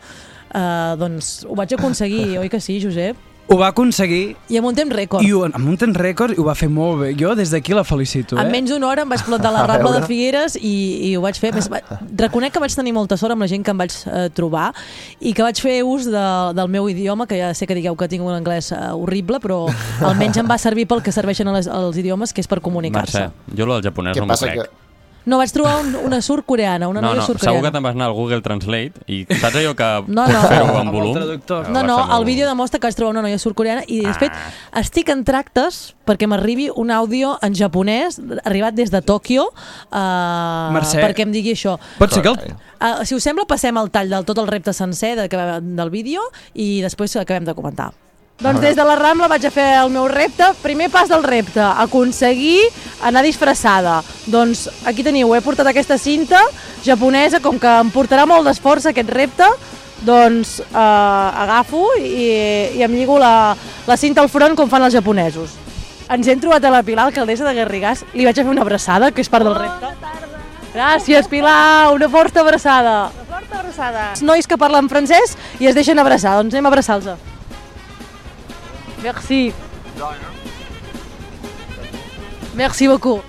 Eh, doncs ho vaig aconseguir, oi que sí, Josep? Ho va aconseguir I amb un temps rècord. i ho, amb un temps rècord i ho va fer molt bé. Jo des d'aquí la felicito. Eh? En menys d'una hora em vaig plantar la Rambla de. Figueres i, i ho vaig fer. Més, va- reconec que vaig tenir molta sort amb la gent que em vaig eh, trobar i que vaig fer ús de, del meu idioma, que ja sé que digueu que tinc un anglès eh, horrible, però <laughs> almenys em va servir pel que serveixen a les, als idiomes, que és per comunicar-se. Jo el del japonès Què no m'ho crec. que- No, vaig trobar un, una surcoreana, una no, noia no, segur que surcoreana. te'n vas anar al Google Translate i saps allò que No, pots no. fer-ho Amb volum? No, no, el vídeo demostra que vaig trobar una noia surcoreana i de fet estic en tractes perquè m'arribi un àudio en japonès arribat des de Tòquio uh, Mercè. perquè em digui això. Pot ser que el... Uh, si us sembla, passem al tall del tot el repte sencer de, del vídeo i després acabem de comentar. Doncs des de la Rambla vaig a fer el meu repte. Primer pas del repte, aconseguir anar disfressada. Doncs aquí teniu, he portat aquesta cinta japonesa, com que em portarà molt d'esforç aquest repte, doncs eh, agafo i, i em lligo la, la cinta al front com fan els japonesos. Ens hem trobat a la Pilar, alcaldessa de Garrigàs, li vaig a fer una abraçada, que és part del repte. Gràcies, Pilar, una forta abraçada. Una forta abraçada. Els nois que parlen francès i es deixen abraçar, doncs anem a abraçar-los. Merci. Merci beaucoup.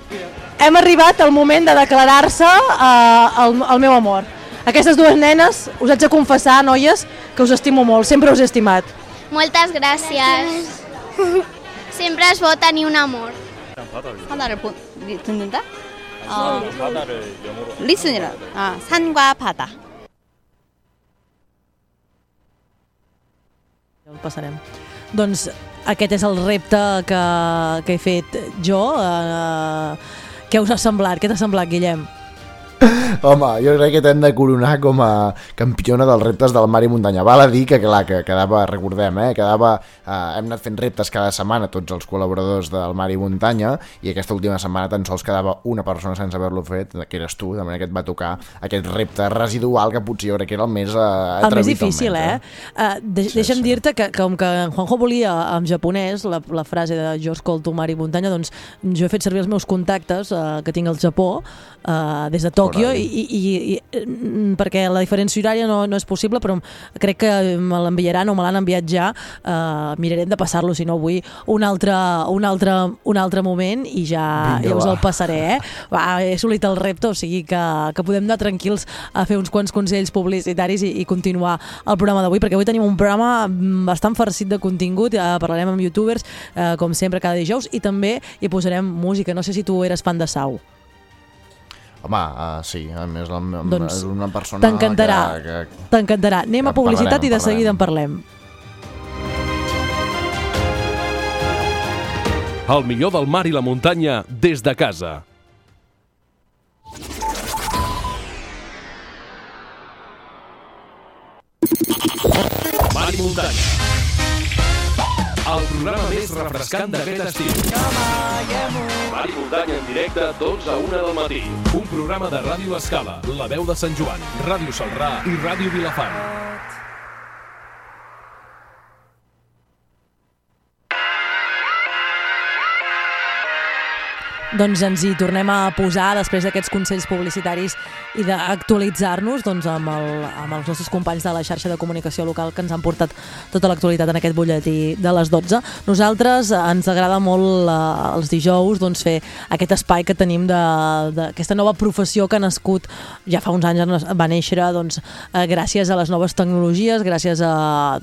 Hem arribat al moment de declarar-se eh, el, el meu amor. Aquestes dues nenes, us haig de confessar, noies, que us estimo molt, sempre us he estimat. Moltes gràcies. Sempre és bo tenir un amor. 하나를 보, 리- 듣는다? 어, 리슨이라. 아, 산과 바다. El passarem. Doncs aquest és el repte que, que he fet jo. Eh, què us ha semblat? Què t'ha semblat, Guillem? Home, jo crec que t'hem de coronar com a campiona dels reptes del mar i muntanya. Val a dir que, clar, que quedava, recordem, eh, quedava, eh, hem anat fent reptes cada setmana, tots els col·laboradors del mar i muntanya, i aquesta última setmana tan sols quedava una persona sense haver-lo fet, que eres tu, de manera que et va tocar aquest repte residual que potser jo crec que era el més eh, El atrevit. més difícil, eh? almenys, Uh, de deixa'm dir-te que, que com que en Juanjo volia en japonès la, la frase de jo escolto mar i muntanya, doncs jo he fet servir els meus contactes uh, que tinc al Japó uh, des de Tòquio i, i, i, i mm, perquè la diferència horària no, no és possible, però crec que me l'enviaran o me l'han enviat ja. Uh, mirarem de passar-lo, si no vull un altre, un altre, un altre moment i ja, Vinga, ja us el passaré. Eh? Va, he assolit el repte, o sigui que, que podem anar tranquils a fer uns quants consells publicitaris i, i continuar el programa d'avui, perquè avui tenim un programa mm, bastant farcit de contingut, eh, parlarem amb youtubers, eh, com sempre, cada dijous, i també hi posarem música. No sé si tu eres fan de Sau. Home, uh, sí, a més la, Doncs és una persona T'encantarà, que, que, t'encantarà. Anem a publicitat parlarem, i de en seguida en parlem. El millor del mar i la muntanya des de casa. Mar i muntanya. El programa més refrescant d'aquest estiu. Mar i muntanya en directe, 12 a 1 del matí. Un programa de Ràdio Escala, La Veu de Sant Joan, Ràdio Salrà i Ràdio Vilafant. Doncs ens hi tornem a posar després d'aquests consells publicitaris i d'actualitzar-nos doncs, amb, el, amb els nostres companys de la xarxa de comunicació local que ens han portat tota l'actualitat en aquest butlletí de les 12. Nosaltres eh, ens agrada molt eh, els dijous doncs, fer aquest espai que tenim d'aquesta nova professió que ha nascut ja fa uns anys va néixer doncs, eh, gràcies a les noves tecnologies, gràcies a,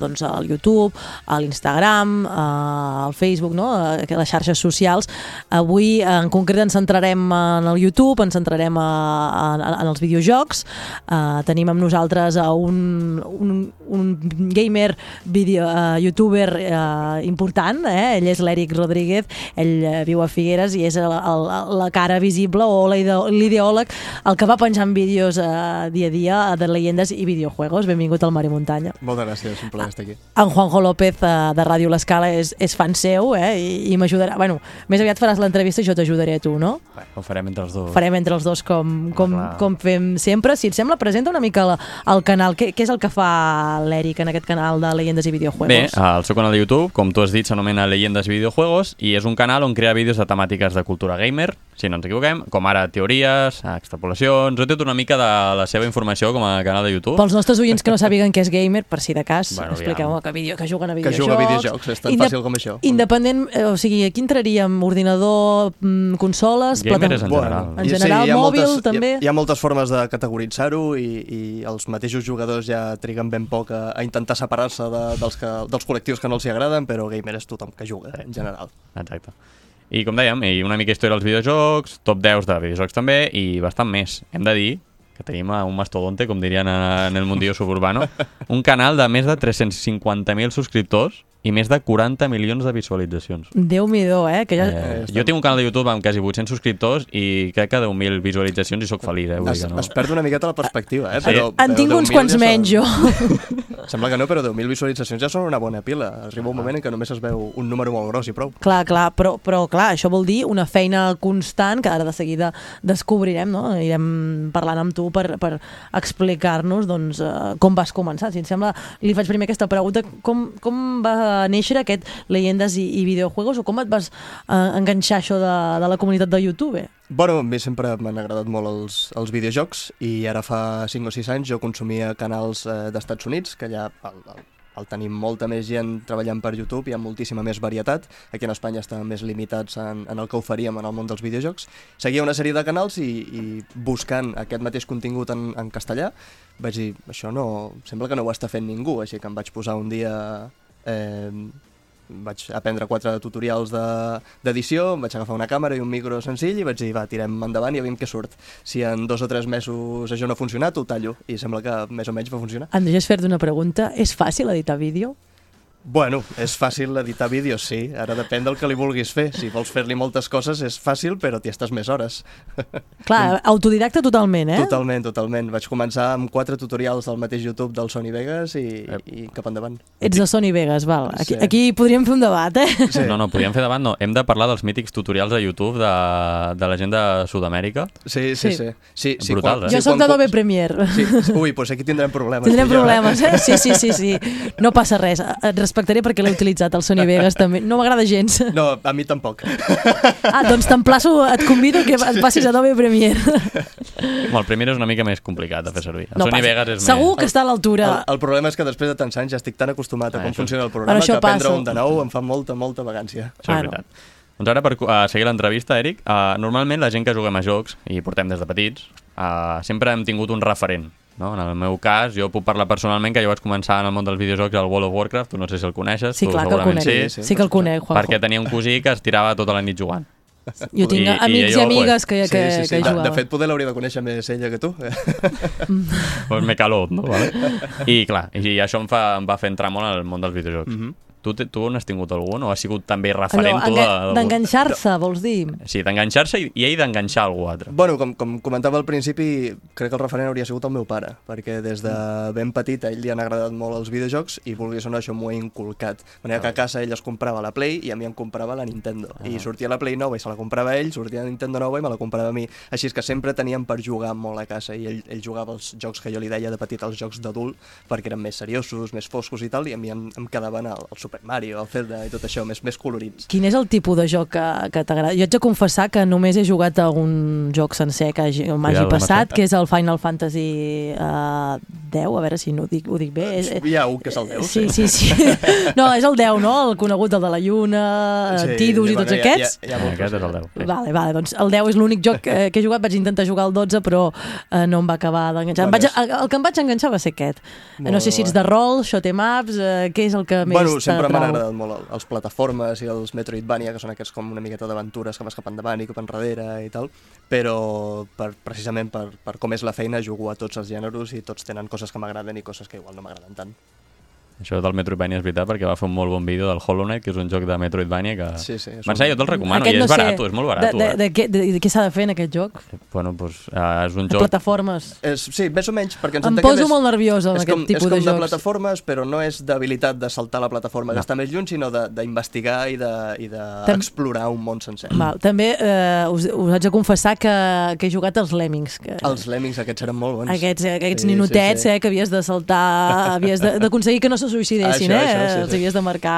doncs, al YouTube, a l'Instagram, eh, al Facebook, no? a les xarxes socials. Avui en concret ens centrarem en el YouTube, ens centrarem a, a, en els videojocs. Uh, tenim amb nosaltres a un, un, un gamer video, uh, youtuber uh, important, eh? ell és l'Eric Rodríguez, ell uh, viu a Figueres i és el, el, la cara visible o l'ideòleg, el que va penjant vídeos uh, dia a dia de leyendes i videojuegos. Benvingut al Mar i Muntanya. Moltes gràcies, un plaer estar aquí. En Juanjo López uh, de Ràdio L'Escala és, és fan seu eh? i, i m'ajudarà. Bueno, més aviat faràs l'entrevista i jo t'ajudaré a tu, no? Ho farem entre els dos. Farem entre els dos com, com, com fem sempre. Si et sembla, presenta una mica el, el canal. Què, què és el que fa l'Eric en aquest canal de Leyendes i Videojuegos? Bé, el seu canal de YouTube, com tu has dit, s'anomena Leyendes i Videojuegos i és un canal on crea vídeos de temàtiques de cultura gamer, si no ens equivoquem, com ara teories, extrapolacions, ho té tot una mica de la seva informació com a canal de YouTube. Pels nostres oients que no sàpiguen què és gamer, per si de cas, Bueno, expliqueu aviam. que, vídeo, que juguen a Que videojocs. juga a videojocs, és tan fàcil com això. Independent, o sigui, aquí entraríem ordinador, mm, consoles, Gamer és en plata- general. En general, ha mòbil, moltes, també. Hi ha, hi ha moltes formes de categoritzar-ho i, i els mateixos jugadors ja triguen ben poc a, a intentar separar-se de, dels, que, dels col·lectius que no els hi agraden, però gamer és tothom que juga, en general. Exacte. I com dèiem, i una mica història dels videojocs, top 10 de videojocs també, i bastant més. Hem de dir que tenim un mastodonte, com dirien en el mundillo suburbano, <laughs> un canal de més de 350.000 subscriptors i més de 40 milions de visualitzacions. Déu-m'hi-do, eh? Que ja... Eh, jo tinc un canal de YouTube amb quasi 800 subscriptors i crec que 10.000 visualitzacions i sóc feliç, eh? Vull Es, dir que no. es perd una miqueta la perspectiva, eh? Sí. Però, En tinc uns 10.000 quants ja menys, jo. <laughs> Sembla que no, però 10.000 visualitzacions ja són una bona pila. Arriba un moment en què només es veu un número molt gros i prou. Clar, clar, però, però clar, això vol dir una feina constant que ara de seguida descobrirem, no? Irem parlant amb tu per, per explicar-nos doncs, eh, com vas començar. Si et sembla, li faig primer aquesta pregunta. Com, com va néixer aquest Leyendes i, i videojuegos o com et vas eh, enganxar això de, de la comunitat de YouTube? Bueno, a mi sempre m'han agradat molt els, els videojocs i ara fa 5 o 6 anys jo consumia canals eh, d'Estats Units, que allà el, el, el tenim molta més gent treballant per YouTube, hi ha moltíssima més varietat. Aquí en Espanya estan més limitats en, en el que oferíem en el món dels videojocs. Seguia una sèrie de canals i, i buscant aquest mateix contingut en, en castellà vaig dir, això no... Sembla que no ho està fent ningú, així que em vaig posar un dia... Eh, vaig aprendre quatre tutorials de- d'edició, em vaig agafar una càmera i un micro senzill i vaig dir, va, tirem endavant i aviam què surt. Si en dos o tres mesos això no ha funcionat, ho tallo. I sembla que més o menys va funcionar. Em deixes fer-te una pregunta? És fàcil editar vídeo? Bueno, és fàcil editar vídeos, sí. Ara depèn del que li vulguis fer. Si vols fer-li moltes coses és fàcil, però t'hi estàs més hores. Clar, <laughs> autodidacta totalment, eh? Totalment, totalment. Vaig començar amb quatre tutorials del mateix YouTube del Sony Vegas i, i cap endavant. Ets de Sony Vegas, val. Aquí, Sí. aquí podríem fer un debat, eh? Sí. No, no, podríem fer davant, no. Hem de parlar dels mítics tutorials de YouTube de, de la gent de Sud-amèrica. Sí, sí, Sí. sí. sí, sí Brutal, quan- eh? Jo sóc d'Adobe Premiere. Sí, sí. Ui, doncs aquí tindrem problemes. Tindrem problemes, eh? Sí, sí, sí, sí. No passa res. Et respectaré perquè l'he utilitzat, el Sony Vegas també. No m'agrada gens. No, a mi tampoc. Ah, doncs t'emplaço, et convido que et passis a Adobe Premiere. Bueno, el primer és una mica més complicat de fer servir. El No Sony passa. Vegas és Segur més... que està a l'altura. El, el problema és que després de tants anys ja estic tan acostumat a Ah, com això- funciona el programa que aprendre un de nou em fa molta, molta vagància. Això és veritat. Doncs ara, per uh, seguir l'entrevista, Eric, uh, normalment la gent que juguem a jocs, i portem des de petits, uh, sempre hem tingut un referent. No? En el meu cas, jo puc parlar personalment que jo vaig començar en el món dels videojocs al World of Warcraft, tu no sé si el coneixes, Sí, tu clar que el segurament conec. sí, Sí que el conec, Juanjo. perquè tenia un cosí que es tirava tota la nit jugant. Jo tinc I- i amics i, jo, amigues que, Sí, que, sí, sí. que De, jugaven. de fet, poder l'hauria de conèixer més ella que tu. pues me calot, no? Vale? I clar, i això em, fa, em va fer entrar molt al món dels videojocs. Mhm. Tu, tu n'has tingut algun o has sigut també referent Allò, tu enga- de... d'enganxar-se, vols dir? Sí, d'enganxar-se i, i ell d'enganxar algú altre. Bueno, com, com comentava al principi, crec que el referent hauria sigut el meu pare, perquè des de ben petit a ell li han agradat molt els videojocs i vulguis o no això m'ho he inculcat. De manera que a casa ell es comprava la Play i a mi em comprava la Nintendo. I sortia la Play nova i se la comprava ell, sortia la Nintendo nova i me la comprava a mi. Així és que sempre teníem per jugar molt a casa i ell, ell jugava els jocs que jo li deia de petit, els jocs d'adult, perquè eren més seriosos, més foscos i tal, i a mi em, em quedaven el, el Super Mario, el Zelda i tot això, més, més colorits. Quin és el tipus de joc que, que t'agrada? Jo haig de confessar que només he jugat a un joc sencer que hagi- m'hagi passat, que és el Final Fantasy uh, 10, a veure si no ho dic, ho dic bé. És, Hi ha un que és el 10. Sí, sí, sí. <laughs> No, és el 10, no? El conegut, el de la Lluna, sí, Tidus i tots bueno, hi ha- aquests. Hi ha, hi ha molts. Aquest és el 10. Sí. Vale, vale, doncs el 10 és l'únic joc que, que he jugat, vaig intentar jugar el 12 però eh, no em va acabar d'enganxar. El, el que em vaig enganxar va ser aquest. Molt no sé si ets de rol, shot em ups, eh, què és el que més Bueno, sempre m'han agradat molt el- els plataformes i els Metroidvania, que són aquests com una miqueta d'aventures que vas cap endavant i cap enrere i tal, però per, precisament per, per com és la feina jugo a tots els gèneres i tots tenen coses que m'agraden i coses que igual no m'agraden tant. Això del Metroidvania és veritat perquè va fer un molt bon vídeo del Hollow Knight, que és un joc de Metroidvania que... Sí, sí, és un- jo te'l recomano, Aquest i és no sé. barat, és molt barat. De, de, de, què- de, de què s'ha de fer en aquest joc? Bueno, doncs uh, és un De joc... plataformes. És, sí, més o menys, perquè ens Em poso molt nerviosa amb és aquest com, tipus és com de de, jocs. plataformes, però no és d'habilitat de saltar la plataforma No. que està més lluny, sinó de- d'investigar i Tam- d'explorar un món sencer. Val, també eh, us, us haig de confessar que, que he jugat als Lemmings. Que... Els lemmings aquests eren molt bons. Aquests, aquests Sí, ninotets, sí, sí. Eh, que havies de saltar, havies de- d'aconseguir que no se suïcidessin, Això, eh? això, sí, Els sí. havies de marcar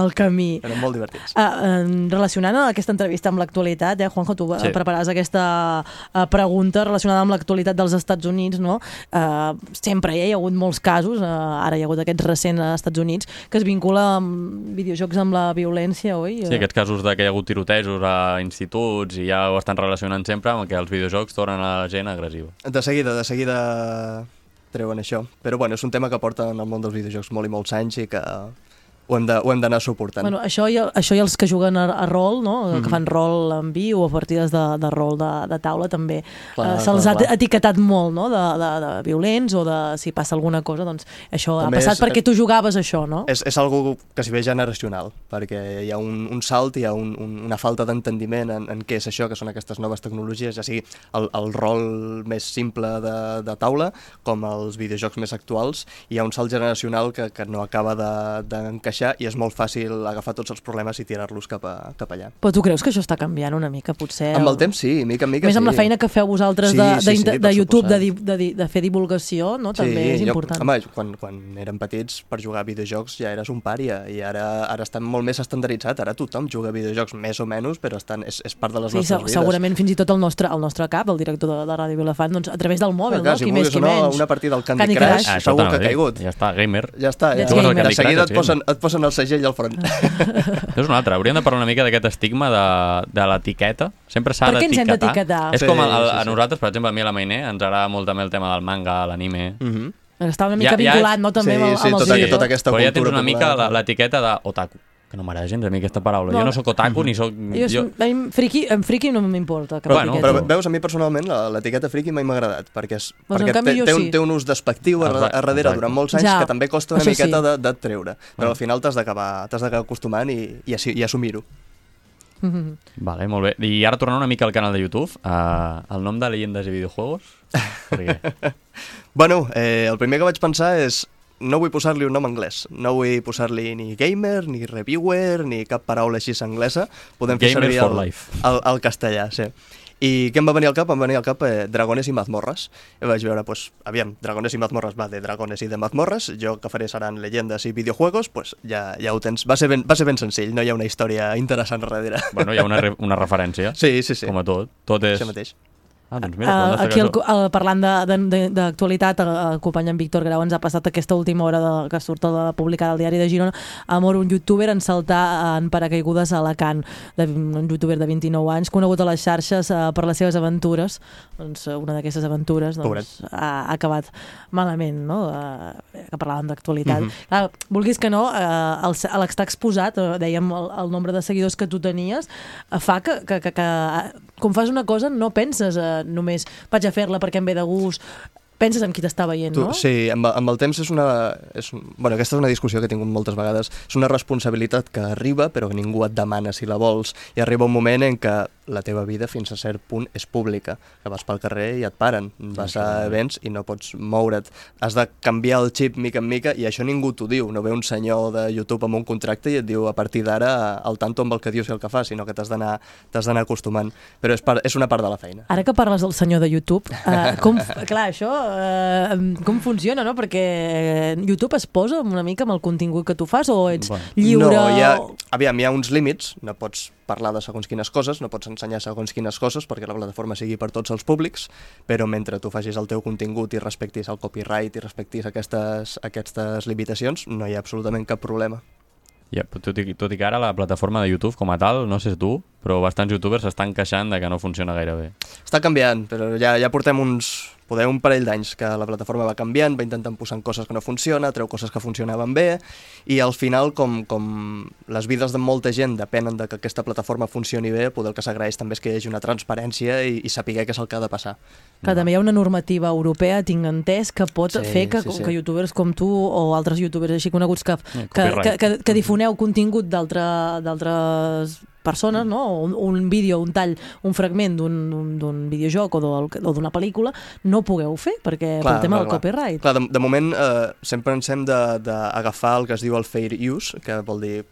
el camí. Eren molt divertits. Uh, relacionant aquesta entrevista amb l'actualitat, eh, Juanjo, tu Sí. sí. prepararàs aquesta uh, pregunta relacionada amb l'actualitat dels Estats Units, no? Uh, sempre eh, hi ha hagut molts casos, uh, ara hi ha hagut aquests recents als Estats Units, que es vincula amb videojocs amb la violència, oi? Sí, aquests casos de que hi ha hagut tirotejos a instituts i ja ho estan relacionant sempre amb que els videojocs tornen a la gent agressiva. De seguida, de seguida treuen això. Però bueno, és un tema que porta en el món dels videojocs molt i molts anys i que ho hem de- ho hem d'anar suportant. Bueno, això, i, això i els que juguen a, a rol, no? Mhm. que fan rol en viu o partides de, de rol de, de taula, també Clar, eh, se'ls ha clar. etiquetat molt no? de, de, de violents o de si passa alguna cosa, doncs això També ha passat és- perquè tu jugaves això, no? És, és algo que s'hi ve generacional, perquè hi ha un, un salt, hi ha un, un, una falta d'entendiment en, en què és això, que són aquestes noves tecnologies, ja sigui el, el rol més simple de, de taula, com els videojocs més actuals, hi ha un salt generacional que, que no acaba de- d'encaixar i és molt fàcil agafar tots els problemes i tirar-los cap, a, cap allà. Però tu creus que això està canviant una mica, potser? Amb el temps sí, mica en mica Més sí. amb la feina que feu vosaltres Sí, de, sí, de, sí, de, per de YouTube, de, de, di- de fer divulgació, no? també és important. Jo, home, quan, quan érem petits, per jugar a videojocs ja eres un pària, i ara, ara està molt més estandarditzat, ara tothom juga a videojocs més o menys, però estan, és, és part de les Sí, nostres vides. segurament fins i tot el nostre, el nostre cap, el director de, de Ràdio Vilafant, doncs a través del mòbil, Ah, clar, no? si qui més, qui no, menys. una partida del Candy, Candy Crush, Crush. Ah, segur que ha caigut. Ja està, gamer. Ja està, ja. Ja de seguida et posen, et posen el segell al front. <laughs> És una altra. Hauríem de parlar una mica d'aquest estigma de, de l'etiqueta. Sempre s'ha Per què ens hem d'etiquetar. d'etiquetar? És Sí, com el, el, sí, a sí. nosaltres, per exemple, a mi a la Mainé, ens agrada molt també el tema del manga, l'anime. Mm -hmm. Està una mica vinculat, no?, també amb, el- amb els tota, videojocs. tota aquesta Però ja cultura tens una mica popular. la- l'etiqueta d'otaku. Que no m'agrada gens a mi aquesta paraula. No, jo no sóc otaku ni sóc... Jo, jo... A mi, friki, en friki no m'importa. cap Però, etiqueta. però veus, a mi personalment la- l'etiqueta friki mai m'ha agradat, perquè, és, en perquè canvi té, té, un, sí. té un ús despectiu a, Exacte, a darrere exacte. durant molts anys Ja, que també costa una això miqueta sí. de, de treure, però al final t'has d'acabar acostumant i, i, i assumir-ho. <laughs> Vale, molt bé. I ara tornant una mica al canal de YouTube, uh, el nom de Leyendas i Videojuegos? <laughs> Per què? Bueno, eh, el primer que vaig pensar és no vull posar-li un nom anglès, no vull posar-li ni gamer, ni reviewer, ni cap paraula així anglesa, podem fer Gamer servir for el, life. el, el castellà, sí. I què em va venir al cap? Em va venir al cap eh, Dragones i mazmorres. I vaig veure, pues, aviam, Dragones i mazmorres va de dragones i de mazmorres, jo que faré seran llegendes i videojuegos, pues ja, ja ho tens. Va ser, ben, va ser ben senzill, no hi ha una història interessant darrere. Bueno, hi ha una, una referència. Sí, sí, sí. Com a tot. Tot és... Ah, doncs mira, Uh, uh, aquí, el, el, parlant d'actualitat, el, el company en Víctor Grau ens ha passat aquesta última hora de, que surt de publicada al diari de Girona, amor, un youtuber en saltar en paracaigudes a Alacant, de, un youtuber de 29 anys, conegut a les xarxes uh, per les seves aventures. Doncs uh, una d'aquestes aventures doncs, ha, ha acabat malament, no? Uh, que parlàvem d'actualitat. Mhm. Clar, vulguis que no, uh, l'estar exposat, uh, dèiem, el, el nombre de seguidors que tu tenies, uh, fa que, que, que, que uh, quan fas una cosa no penses uh, només vaig a fer-la perquè em ve de gust, penses en qui t'està veient, Tu, no? Sí, amb, amb el temps és una... És, bueno, aquesta és una discussió que he tingut moltes vegades. És una responsabilitat que arriba, però que ningú et demana si la vols. I arriba un moment en què la teva vida fins a cert punt és pública, que vas pel carrer i et paren, vas a events i no pots moure't. Has de canviar el xip mica en mica i això ningú t'ho diu. No ve un senyor de YouTube amb un contracte i et diu a partir d'ara al tanto amb el que dius i el que fas, sinó que t'has d'anar t'has d'anar acostumant. Però és, part, és una part de la feina. Ara que parles del senyor de YouTube, uh, com, <laughs> clar, això uh, com funciona, no? Perquè YouTube es posa una mica amb el contingut que tu fas o ets Bueno. lliure? No, hi ha, aviam, hi ha uns límits, no pots parlar de segons quines coses, no pots ensenyar segons quines coses perquè la plataforma sigui per tots els públics, però mentre tu facis el teu contingut i respectis el copyright i respectis aquestes, aquestes limitacions, no hi ha absolutament cap problema. Ja, tot, i, tot i que ara la plataforma de YouTube com a tal, no sé tu, però bastants youtubers s'estan queixant de que no funciona gaire bé. Està canviant, però ja, ja portem uns, poder un parell d'anys que la plataforma va canviant, va intentant posar coses que no funciona, treu coses que funcionaven bé, i al final, com, com les vides de molta gent depenen de que aquesta plataforma funcioni bé, poder el que s'agraeix també és que hi hagi una transparència i, i saber què és el que ha de passar. Que també hi ha una normativa europea, tinc entès, que pot Sí, fer que, sí, sí. que youtubers com tu o altres youtubers així coneguts que, Eh, que, que, que, que difoneu contingut d'altre- d'altres persones, no? Un, un vídeo, un tall, un fragment d'un- videojoc o d'una pel·lícula, no pugueu fer, perquè pel tema del copyright. Clar, de, de moment eh, sempre ens hem d'agafar el que es diu el fair use, que vol dir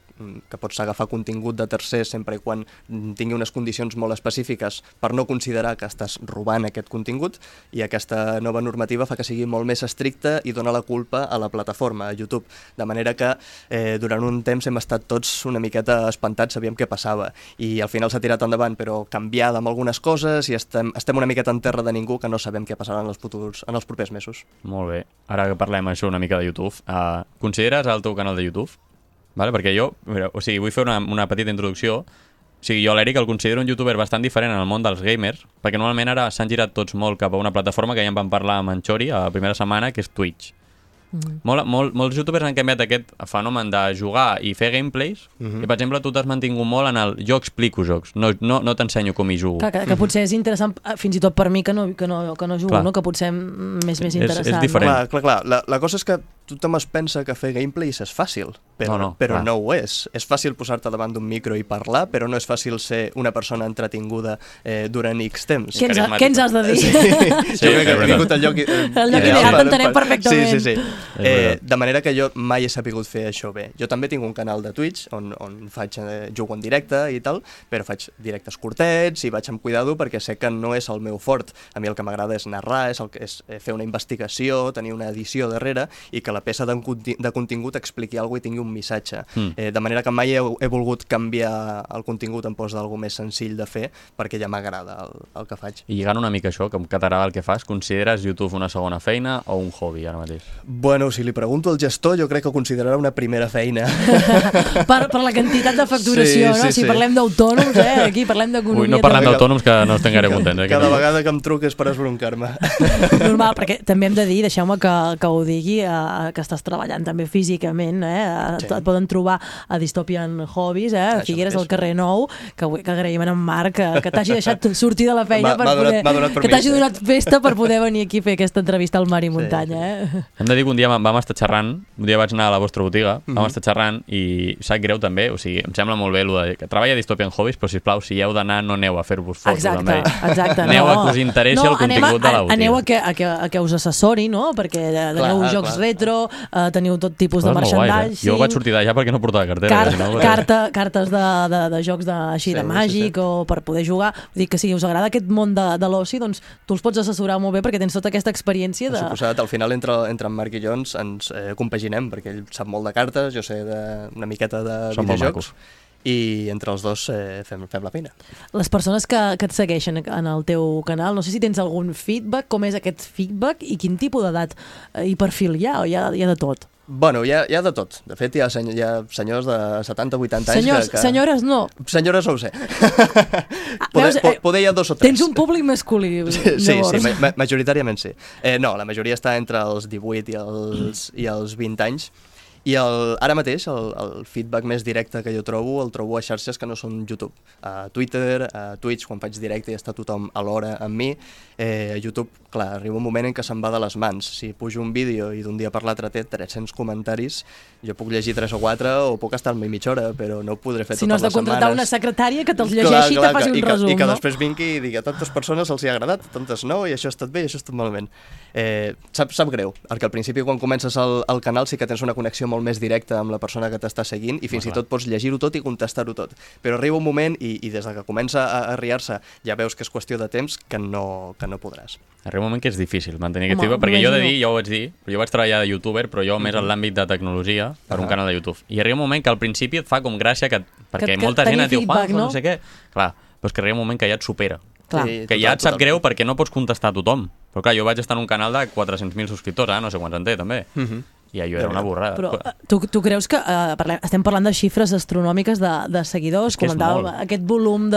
que pots agafar contingut de tercers sempre i quan tingui unes condicions molt específiques per no considerar que estàs robant aquest contingut i aquesta nova normativa fa que sigui molt més estricta i dona la culpa a la plataforma, a YouTube. De manera que eh, durant un temps hem estat tots una miqueta espantats, sabíem què passava i al final s'ha tirat endavant, però canviada amb algunes coses i estem, estem una miqueta en terra de ningú que no sabem què passarà en els, futurs, en els propers mesos. Molt bé. Ara que parlem això una mica de YouTube, uh, consideres el teu canal de YouTube? Vale? Perquè jo, mira, o sigui, vull fer una, una petita introducció. O sigui, jo l'Eric el considero un youtuber bastant diferent en el món dels gamers, perquè normalment ara s'han girat tots molt cap a una plataforma que ja en vam parlar amb en Chori a la primera setmana, que és Twitch. Mm. Molt, molt, molts youtubers han canviat aquest fenomen de jugar i fer gameplays Mhm. i per exemple tu t'has mantingut molt en el jo explico jocs, no, no, no t'ensenyo com hi jugo Que, que, que potser és interessant eh, fins i tot per mi que no, que no, que no jugo, Clar. no? que potser mm, més, més És- és interessant. diferent. Clar, clar, clar. La, la cosa és que tothom es pensa que fer gameplays és fàcil, però No, no, però clar. no ho és. És fàcil posar-te davant d'un micro i parlar, però no és fàcil ser una persona entretinguda eh, durant X temps. Què ens ha- què ens has de dir? Sí, Sí, jo crec que he vingut al lloc, eh, El lloc ideal, t'entenem per- perfectament. Sí, sí, sí. Eh, de manera que jo mai he sabut fer això bé. Jo també tinc un canal de Twitch on, on faig eh, jugo en directe i tal, però faig directes curtets i vaig amb cuidado perquè sé que no és el meu fort. A mi el que m'agrada és narrar, és, el, que- és eh, fer una investigació, tenir una edició darrere i que la peça de, conti- de contingut expliqui alguna cosa i tingui un missatge. Mm. Eh, de manera que mai he, he volgut canviar el contingut en pos d'algú més senzill de fer perquè ja m'agrada el, el que faig. I lligant una mica això, com que t'agrada el que fas, consideres YouTube una segona feina o un hobby ara mateix? Bueno, si li pregunto al gestor, jo crec que ho considerarà una primera feina. <laughs> per, per la quantitat de facturació, Sí, no? sí, si sí. parlem d'autònoms, eh? aquí parlem d'economia. Ui, no parlem d'autònoms que no estem gaire contents. Eh? Cada vegada que em truques per esbroncar-me. Normal, perquè també hem de dir, deixeu-me que, que ho digui, eh, que estàs treballant també físicament, eh? Sí. Et, poden trobar a Dystopian Hobbies, eh? A Això Figueres, al carrer Nou, que, que agraïm en Marc que, que t'hagi deixat sortir de la <laughs> feina per donat- poder... donat que t'hagi sí. donat festa per poder venir aquí a fer aquesta entrevista al Mar i Muntanya, eh? Hem de dir que un dia vam estar xerrant, un dia vaig anar a la vostra botiga, vam Mhm. estar xerrant i sap greu també, o sigui, em sembla molt bé lo de que treballa a Dystopian Hobbies, però sisplau, si hi heu d'anar no aneu a fer-vos fotos amb Exacte, ell. exacte. Aneu no. a que us interessi no, el contingut a, de la botiga. Aneu a que, a que, a que us assessori, no? Perquè eh, teniu Clar, jocs clar. retro, eh, teniu tot tipus de Coses molt guais, merchandising... eh? Jo vaig sortir d'allà perquè no portava cartera. Car perquè si no, <laughs> carta, cartes de, de, de jocs de, així Sí, de sí, màgic o per poder jugar. Vull dir que si us agrada aquest món de, de l'oci, doncs tu els pots assessorar molt bé perquè tens tota aquesta experiència Per de... suposat, al final entre, entre en Marc i jo ens, eh, compaginem, perquè ell sap molt de cartes, jo sé de, una miqueta de molt videojocs, i entre els dos eh, fem, fem la feina. Les persones que, que et segueixen en el teu canal, no sé si tens algun feedback, com és aquest feedback i quin tipus d'edat eh, i perfil hi ha, o hi ha, hi ha de tot? Bueno, hi ha, hi ha de tot. De fet, hi ha, seny hi ha senyors de 70-80 anys Senyors, que, que... senyores, no. Senyores no ho sé. Veus, poder, po eh, poder hi ha dos o tres. Tens un públic masculí, Sí, sí, llavors. sí ma ma majoritàriament sí. Eh, no, la majoria està entre els 18 i els, i els 20 anys. I el, ara mateix el, el feedback més directe que jo trobo el trobo a xarxes que no són YouTube. A Twitter, a Twitch, quan faig directe i està tothom a l'hora amb mi. Eh, a YouTube, clar, arriba un moment en què se'n va de les mans. Si pujo un vídeo i d'un dia per l'altre té 300 comentaris, jo puc llegir 3 o 4 o puc estar-me mitja hora, però no ho podré fer Si totes no has de les contractar setmanes. una secretària que te'ls llegeixi i te faci que- un i que, resum, I que no? després vingui i digui a tantes persones els hi ha agradat, a tantes no, i això ha estat bé i això ha estat malament. Eh, sap, sap greu, perquè al principi quan comences el, el canal sí que tens una connexió molt més directa amb la persona que t'està seguint i fins i clar. tot pots llegir-ho tot i contestar-ho tot. Però arriba un moment i, i des de que comença a, a riar-se ja veus que és qüestió de temps que no, que no podràs. Arriba un moment que és difícil mantenir aquest feedback, perquè jo de dir, ja ho vaig dir, jo vaig treballar de youtuber, però jo més en Mhm. l'àmbit de tecnologia, per un canal de YouTube. I arriba un moment que al principi et fa com gràcia, que, perquè que molta gent et diu, feedback, no? no? sé què. Clar, però és que arriba un moment que ja et supera. Clar. Sí, que ja et sap total. greu perquè no pots contestar a tothom. Però clar, jo vaig estar en un canal de 400.000 subscriptors, eh? no sé quants en té, també. Mhm. I allò era una borrada. Però tu, tu creus que eh, parlem, estem parlant de xifres astronòmiques de, de seguidors, que és comentàvem molt. aquest volum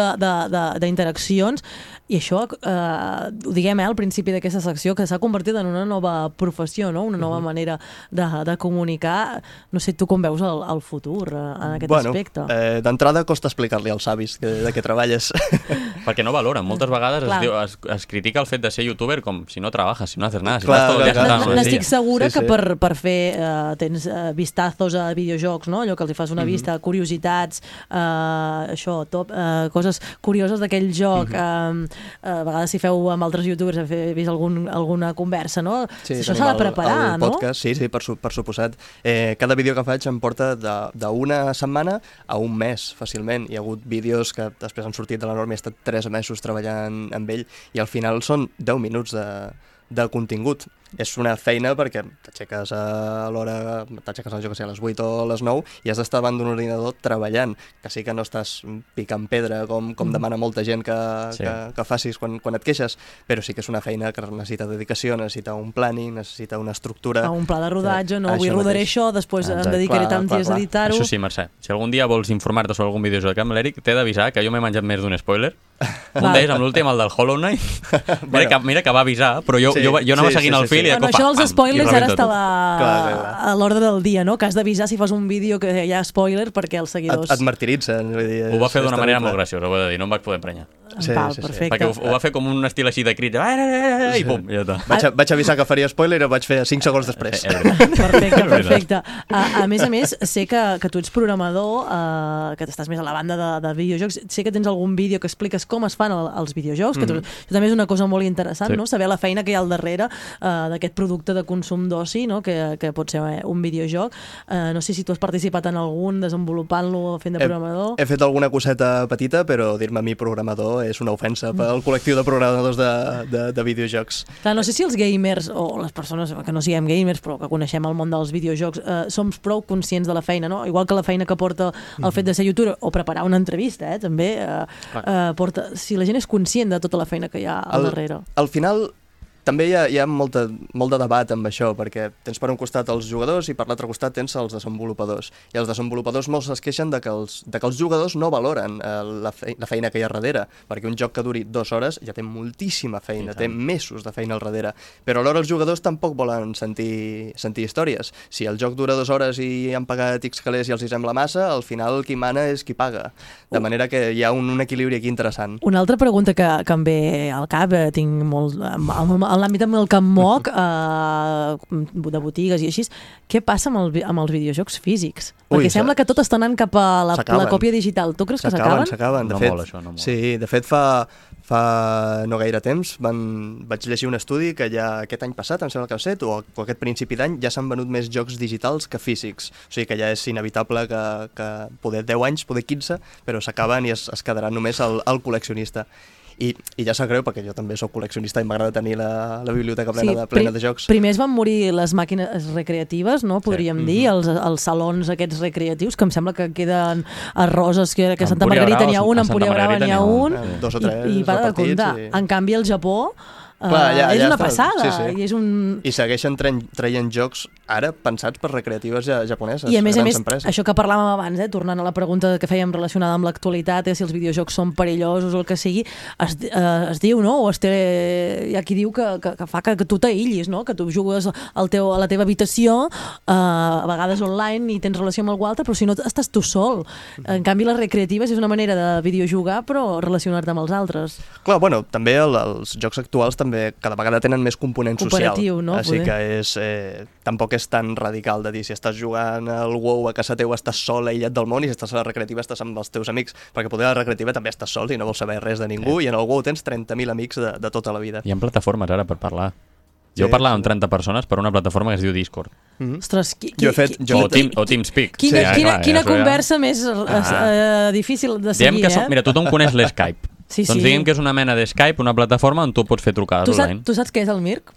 d'interaccions, i això, eh, ho diguem eh, al principi d'aquesta secció, que s'ha convertit en una nova professió, no? una nova Mhm. manera de, de comunicar. No sé, tu com veus el, el futur eh, en aquest bueno, aspecte? eh, d'entrada costa explicar-li als avis que, de què treballes. <laughs> Perquè no valoren. Moltes vegades es, diu, es, es critica el fet de ser youtuber com si no trabajas, si no haces nada. Si Clar, estàs tot el dia clar, N'estic segura Sí, que sí. per, per fer, eh, tens eh, vistazos a videojocs, no? allò que els hi fas una Mhm. vista, curiositats, eh, això, top, eh, coses curioses d'aquell joc. Mhm. eh, a vegades si feu amb altres youtubers, he vist algun, alguna conversa, no? Sí, això s'ha de el- preparar, el no? podcast, Sí, sí, per, per suposat. Eh, cada vídeo que faig em porta de- d'una setmana a un mes, fàcilment. Hi ha hagut vídeos que després han sortit de la norma i he estat 3 mesos treballant amb ell i al final són 10 minuts de, de contingut. És una feina perquè t'aixeques a l'hora, t'aixeques jo que sé, a les 8 o a les 9 i has d'estar davant d'un ordinador treballant, que sí que no estàs picant pedra com, com Mm. demana molta gent que, Sí. que, que facis quan, quan et queixes, però sí que és una feina que necessita dedicació, necessita un planning, necessita una estructura. A un pla de rodatge, no? Avui rodaré mateix. això, després em Exacte. dedicaré Clar, tants clar, dies a clar. editar-ho. Això sí, Mercè, si algun dia vols informar-te sobre algun videojoc amb l'Eric, t'he d'avisar que jo m'he menjat més d'un spoiler. <laughs> Un d'ells amb l'últim, el del Hollow Knight. <laughs> mira, que, mira que va avisar, però jo, Sí, jo, jo anava sí, seguint sí, el sí, fil de Bueno, això dels spoilers ara està a l'ordre del dia, no? Que has d'avisar si fas un vídeo que hi ha spoiler perquè els seguidors... Et, et martiritzen. Vull dir, Ho va fer d'una manera molt graciosa, ho he de dir, no em vaig poder emprenyar. Sí, Val, sí, sí. perfecte. Perquè ho, ho va fer com un estil així de "Ah, ah, ah", i pum, i ja està. Vaig, a, vaig avisar que faria spoiler i ho vaig fer 5 segons després. Eh, <laughs> <laughs> és veritat. Perfecte, perfecte. A, a més a més, sé que, que tu ets programador, eh, que estàs més a la banda de, de videojocs. Sé que tens algun vídeo que expliques com es fan el, els videojocs, que tu, Mhm. això també és una cosa molt interessant, Sí. no? saber la feina que hi ha al darrere eh, d'aquest producte de consum d'oci, no? que, que pot ser eh, un videojoc. Eh, no sé si tu has participat en algun, desenvolupant-lo, fent de programador. He, he fet alguna coseta petita, però dir-me a mi programador és una ofensa pel col·lectiu de programadors de, de, de videojocs. Clar, no sé si els gamers, o les persones que no siguem gamers, però que coneixem el món dels videojocs, eh, som prou conscients de la feina, no? Igual que la feina que porta el fet de ser youtuber, o preparar una entrevista, eh, també, eh, eh, porta... Si la gent és conscient de tota la feina que hi ha al Al- darrere. Al final, també hi ha, hi ha molta, molt de debat amb això, perquè tens per un costat els jugadors i per l'altre costat tens els desenvolupadors. I els desenvolupadors molts es queixen de que els, de que els jugadors no valoren eh, la, fe, la feina que hi ha darrere, perquè un joc que duri dues hores ja té moltíssima feina, té mesos de feina al darrere. Però alhora els jugadors tampoc volen sentir, sentir històries. Si el joc dura dues hores i han pagat X calés i els hi sembla massa, al final qui mana és qui paga. De manera que hi ha un, un equilibri aquí interessant. Una altra pregunta que, que em ve al cap, eh, tinc molt, en, en l'àmbit en el que em moc, eh, de botigues i així, què passa amb, el, amb els videojocs físics? Ui, Perquè sembla que tot està anant cap a la, la còpia digital. Tu creus que s'acaben? S'acaben, No fet. mola això, no mola. Sí, de fet fa, fa no gaire temps van, vaig llegir un estudi que ja aquest any passat, em sembla que ha set, o, o aquest principi d'any, ja s'han venut més jocs digitals que físics. O sigui que ja és inevitable que, que poder 10 anys, poder 15, però s'acaben i es, es quedarà només el, el col·leccionista. I, I ja sap greu perquè jo també sóc col·leccionista i m'agrada tenir la, la biblioteca plena, de, plena de jocs. Primer es van morir les màquines recreatives, no? podríem dir, els, els salons aquests recreatius, que em sembla que queden a Roses, que, que Santa n'hi ha un, a a Santa Empúria Brava n'hi ha un, un, dos o tres i, i para de comptar. i- En canvi, al Japó Clar, eh, ja, és una està. passada, Sí, sí. i és un... I segueixen traient, traient jocs ara pensats per recreatives ja, japoneses, I a més a més, empreses. això que parlàvem abans, eh, tornant a la pregunta que fèiem relacionada amb l'actualitat, eh, si els videojocs són perillosos o el que sigui, es, eh, es diu, no? O es té, hi ha qui diu que, que, que fa que, que tu t'aïllis, no? Que tu jugues al teu, a la teva habitació, eh, a vegades online i tens relació amb algú altre, però si no estàs tu sol. En canvi, les recreatives és una manera de videojugar, però relacionar-te amb els altres. Clar, bueno, també el, els jocs actuals també cada vegada tenen més component social. Cooperatiu, no? Així Poder. que és, eh, tampoc és tan radical de dir si estàs jugant al WoW a casa teu estàs sol aïllat del món i si estàs a la recreativa estàs amb els teus amics, perquè poder a la recreativa també estàs sol i no vols saber res de ningú i en el WoW tens 30.000 amics de, de tota la vida. Hi ha plataformes ara per parlar. Sí, Jo parlava amb 30 persones per una plataforma que es diu Discord. Mhm. Ostres, qui, Jo he fet- qui- jo O, team, o TeamSpeak. Quina, Ja, quina, clar, quina ja- conversa més eh, Ah. eh, difícil de Diem seguir, que eh? som, mira, tothom coneix l'Skype. Sí, doncs sí. diguem que és una mena d'Skype, una plataforma on tu pots fer trucades tu, saps, online. tu saps què és el Mirc?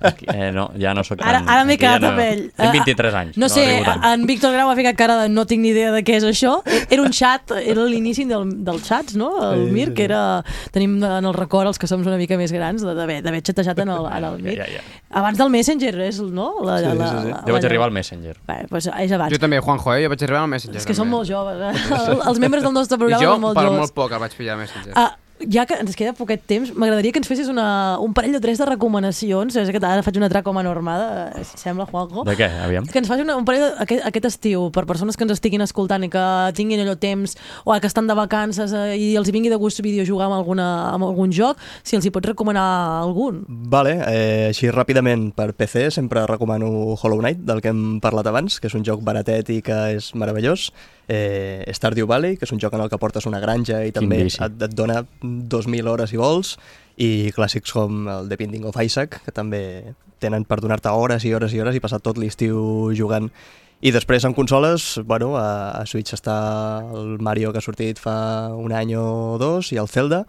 Aquí, eh, no, ja no sóc Ara, tan... ara m'he aquí ja quedat no, amb ell. Tinc Ah, 23 anys. No sé, arribo tant. en Víctor Grau ha ficat cara de no tinc ni idea de què és això. Era un xat, era l'inici del, dels xats, no? El Sí, Mir, sí. que era... Tenim en el record els que som una mica més grans de- d'haver xatejat en el, en el Mir. Ja, ja, ja. Abans del Messenger, és, no? La, Sí, sí, la, sí. la, Jo vaig la- arribar al Messenger. Bé, doncs és abans. Jo també, Juanjo, eh? Jo vaig arribar al Messenger. És que som també. molt joves, eh? El- Els membres del nostre I programa jo, són molt per joves. molt poc, el vaig pillar a Messenger. Ah, ja que ens queda poquet temps, m'agradaria que ens fessis una, un parell o tres de recomanacions. És que ara faig una traca com a normada, eh, si sembla, Juanjo. De què? Aviam. Que ens faci una, un parell de, aquest, aquest estiu per persones que ens estiguin escoltant i que tinguin allò temps o que estan de vacances eh, i els vingui de gust videojugar amb, alguna, amb algun joc, si els hi pots recomanar algun. Vale, eh, així ràpidament per PC sempre recomano Hollow Knight, del que hem parlat abans, que és un joc baratet i que és meravellós. Eh, Stardew Valley, que és un joc en el que portes una granja i també et, et dona 2.000 hores si vols, i clàssics com el The Binding of Isaac, que també tenen per donar-te hores i hores i hores i passar tot l'estiu jugant. I després en consoles, bueno, a, a Switch està el Mario que ha sortit fa un any o dos i el Zelda,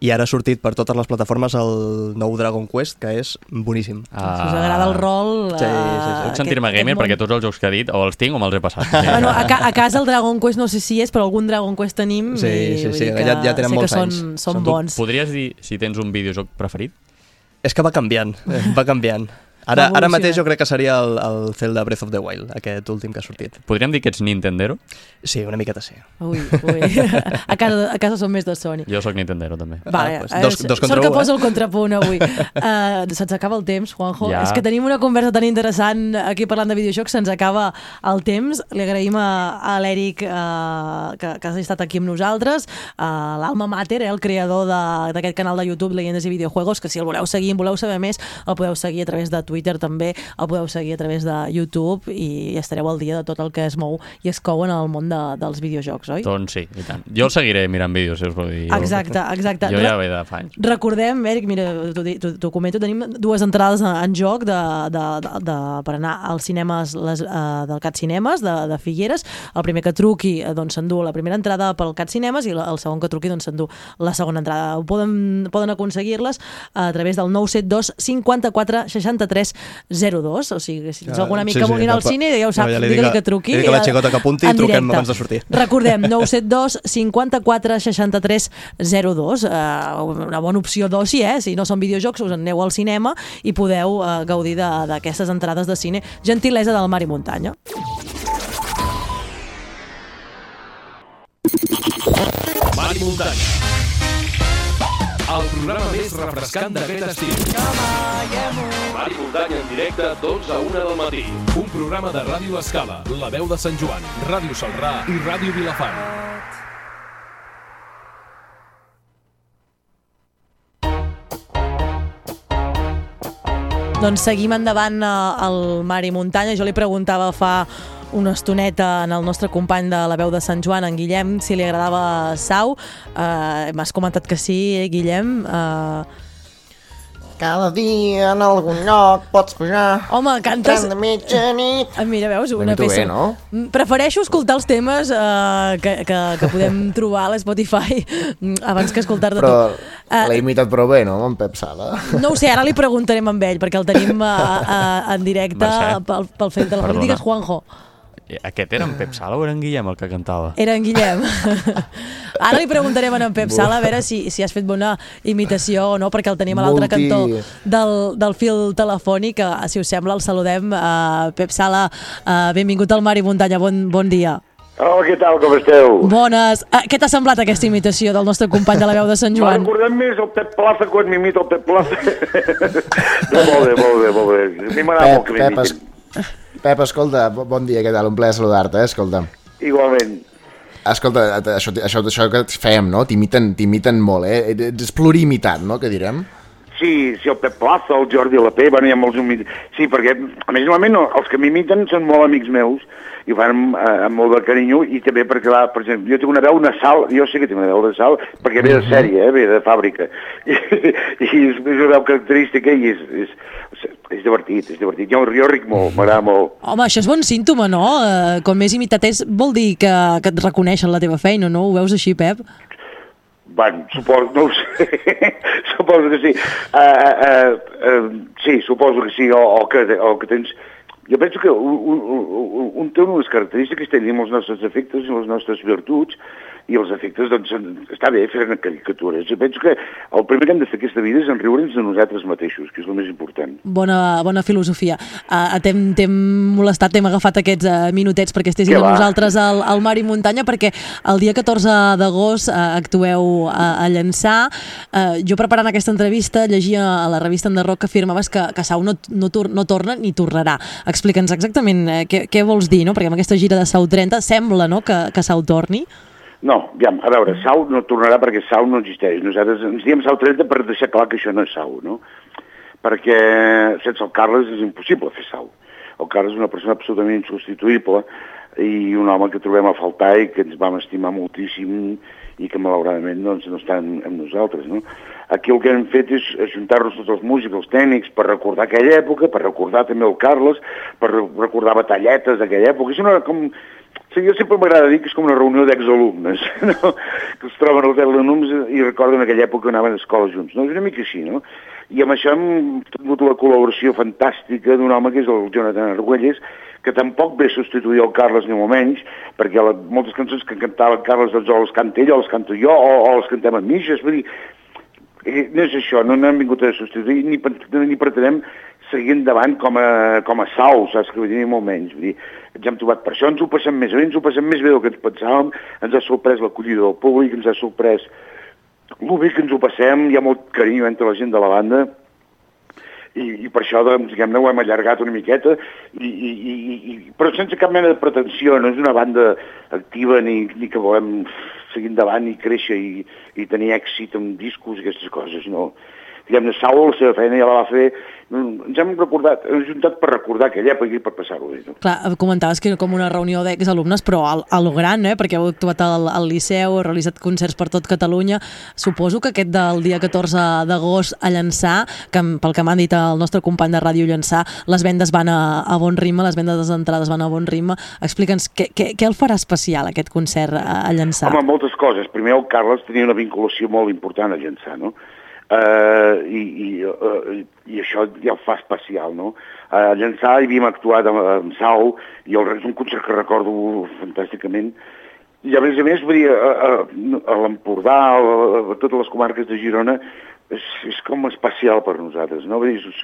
i ara ha sortit per totes les plataformes el nou Dragon Quest, que és boníssim. Ah. Si us agrada el rol... Sí, sí, sí. eh, Puc sentir-me aquest- gamer perquè tots els jocs que ha dit o els tinc o me'ls he passat. <laughs> Bueno, a, ca a casa el Dragon Quest no sé si és, però algun Dragon Quest tenim Sí, i sí, vull sí, dir que ja- ja tenen sé molts que són, anys. són Tu bons. Podries dir si tens un videojoc preferit? És que va canviant, eh, va canviant. Ara, ara mateix jo crec que seria el, el Zelda Breath of the Wild, aquest últim que ha sortit. Podríem dir que ets Nintendero? Sí, una miqueta sí. Ui, ui. <laughs> A casa, a casa som més de Sony. Jo sóc Nintendero, també. Vale, pues, eh, dos- dos contra sort que posa eh? el contrapunt avui. Uh, <laughs> Se'ns acaba el temps, Juanjo. Ja. És que tenim una conversa tan interessant aquí parlant de videojocs, se'ns acaba el temps. Li agraïm a, a l'Eric uh, que, que ha estat aquí amb nosaltres, uh, l'Alma Mater, eh, el creador de- d'aquest canal de YouTube Leyendes i Videojuegos, que si el voleu seguir, en voleu saber més, el podeu seguir a través de Twitter també, el podeu seguir a través de YouTube i estareu al dia de tot el que es mou i es cou en el món de, dels videojocs, oi? Doncs sí, i tant. Jo el seguiré mirant vídeos, si us vol dir. Exacte, exacte. Jo ja ve de fa anys. Recordem, Eric, mira, t'ho comento, tenim dues entrades en, joc de, de, de, de, per anar als cinemes les, uh, del Cat Cinemes, de, de Figueres. El primer que truqui eh, doncs, s'endú la primera entrada pel Cat Cinemes i la- el segon que truqui doncs, s'endú la segona entrada. Ho poden, poden aconseguir-les a través del 972 54 63 673 02. O sigui, si tens Ja, algun amic sí, que sí, vulgui anar al cine, ja ho saps, Ja li digue-li que truqui. li dic a la eh, xicota que apunti i truquem abans de sortir. <laughs> Recordem, 972 54 63 02. Uh, una bona opció d'oci, eh? Si no són videojocs, us en aneu al cinema i podeu uh, gaudir de- d'aquestes entrades de cine. Gentilesa del Mar i Muntanya. Mar i muntanya. El programa més refrescant d'aquest estiu. Mar i muntanya en directe, 12 a 1 del matí. Un programa de Ràdio Escala, La Veu de Sant Joan, Ràdio Salrà i Ràdio Vilafant. Doncs seguim endavant eh, al Mar i Muntanya. Jo li preguntava fa una estoneta en el nostre company de la veu de Sant Joan, en Guillem, si li agradava Sau. Uh, M'has comentat que sí, eh, Guillem. Uh, Cada dia en algun lloc pots pujar. Home, cantes... Tren de mitjanit. Ah, Mira, veus, una peça... bé, no? Mm, Prefereixo escoltar els temes uh, que, que, que podem <laughs> trobar a l'Spotify mm, abans que escoltar-te Però tu. Eh, l'he imitat prou bé, no, amb en Pep Sala? No ho sé, ara li preguntarem amb ell, perquè el tenim uh, uh, en directe Mercè. pel, pel fet de la Perdona. Digues, Juanjo. Aquest era en Pep Sala o era en Guillem el que cantava? Era en Guillem. <laughs> Ara li preguntarem a en Pep Sala a veure si, si has fet bona imitació o no, perquè el tenim a l'altre cantó del, del fil telefònic. Eh, Si us sembla, el saludem. Uh, Pep Sala, uh, benvingut al Mar i Muntanya, bon, bon dia. Hola, què tal, com esteu? Bones. Uh, què t'ha semblat aquesta imitació del nostre company de la veu de Sant M'ha Joan? <laughs> recordat més el Pep Plaza quan m'imita el Pep Plaza. <laughs> no, molt bé, molt bé, molt bé. A mi m'agrada molt que m'imitin. Pep, escolta, bo- bon dia, què tal? Un plaer saludar-te, eh? escolta. Igualment. Escolta, això, això, això que fem, no? T'imiten t'imiten molt, eh? Ets pluriimitat, no?, que direm? Sí, sí, el Pep Plaza, el Jordi Lapé, bueno, hi ha molts. Sí, perquè, a més, normalment no, els que m'imiten són molt amics meus i ho fan amb, eh, amb molt de carinyo i també perquè, va, per exemple, jo tinc una veu nasal, jo sé que tinc una veu nasal perquè ve de Mhm. sèrie, eh, ve de fàbrica. <laughs> I, i és, és una veu característica i és, és, és divertit, és divertit. Jo, jo ric molt, m'agrada molt. Home, això és bon símptoma, no? Uh, com més imitat és, vol dir que, que et reconeixen la teva feina, no? Ho veus així, Pep? Bueno, suposo, no ho sé, <laughs> suposo que sí. Uh, uh, uh, sí, suposo que sí, o, o, que, o que tens... Jo penso que un, un, un, un té unes característiques, tenim els nostres defectes i les nostres virtuts, i els efectes, doncs, en- està bé fer caricatures. Jo penso que el primer que hem de fer aquesta vida és enriure'ns de nosaltres mateixos, que és el més important. Bona, bona filosofia. Uh, T'hem molestat, t'hem agafat aquests uh, minutets perquè estiguessin Què amb nosaltres al, al Mar i Muntanya, perquè el dia 14 d'agost uh, actueu a, a llançar. Uh, jo preparant aquesta entrevista llegia a la revista Enderroc que afirmaves que, que Sau no, no, tor no torna ni tornarà. Explica'ns exactament uh, què, què vols dir, no? perquè amb aquesta gira de Sau 30 sembla no? que, que Sau torni. No, ja, a veure, Sau no tornarà perquè Sau no existeix. Nosaltres ens diem Sau 30 per deixar clar que això no és Sau, no? Perquè sense el Carles és impossible fer Sau. El Carles és una persona absolutament insubstituïble i un home que trobem a faltar i que ens vam estimar moltíssim i que malauradament doncs, no està amb, nosaltres. No? Aquí el que hem fet és ajuntar-nos tots els músics, els tècnics, per recordar aquella època, per recordar també el Carles, per re- recordar batalletes d'aquella època. És una, com, Sí, jo sempre m'agrada dir que és com una reunió d'exalumnes, <laughs> no? que es troben els alumnes i recorden aquella època que anaven a escola junts. No? És una mica així, no? I amb això hem tingut la col·laboració fantàstica d'un home que és el Jonathan Argüelles, que tampoc ve substituir el Carles ni molt menys, perquè la, moltes cançons que cantava Carles doncs, o les canta ell o les canto jo, o, o les cantem amb mitges, vull dir, eh, no és això, no n'hem vingut a substituir, ni, ni pretenem seguir endavant com a, com a Sau, saps que vull dir, ni molt menys. Vull dir, ens hem trobat per això, ens ho passem més bé, ens ho passem més bé del que ens pensàvem, ens ha sorprès l'acollida del públic, ens ha sorprès el bé que ens ho passem, hi ha molt carinyo entre la gent de la banda, i, i per això doncs, diguem-ne, ho hem allargat una miqueta, i, i, i, i, però sense cap mena de pretensió, no és una banda activa ni, ni que volem seguir endavant i créixer i, i tenir èxit amb discos i aquestes coses, no. Diguem-ne, Saul, la seva feina ja la va fer, ens hem recordat, hem juntat per recordar aquella època i per passar-ho bé. No? Clar, comentaves que era com una reunió d'exalumnes, però a, a lo gran, eh? perquè heu actuat al, al Liceu, heu realitzat concerts per tot Catalunya. Suposo que aquest del dia 14 d'agost a Llançà, que pel que m'han dit el nostre company de ràdio Llançà, les vendes van a, a bon ritme, les vendes de les entrades van a bon ritme. Explica'ns, què, què, què el farà especial aquest concert a, a Llançà? Home, moltes coses. Primer, el Carles tenia una vinculació molt important a Llançà, no? Uh, i, i, uh, i això ja ho fa especial, no? A Llançà hi havíem actuat amb, amb Sau i el, és un concert que recordo fantàsticament i a més a més, vull dir, a, a, a l'Empordà, a, a totes les comarques de Girona, és, és com especial per nosaltres, no? Vull dir, és,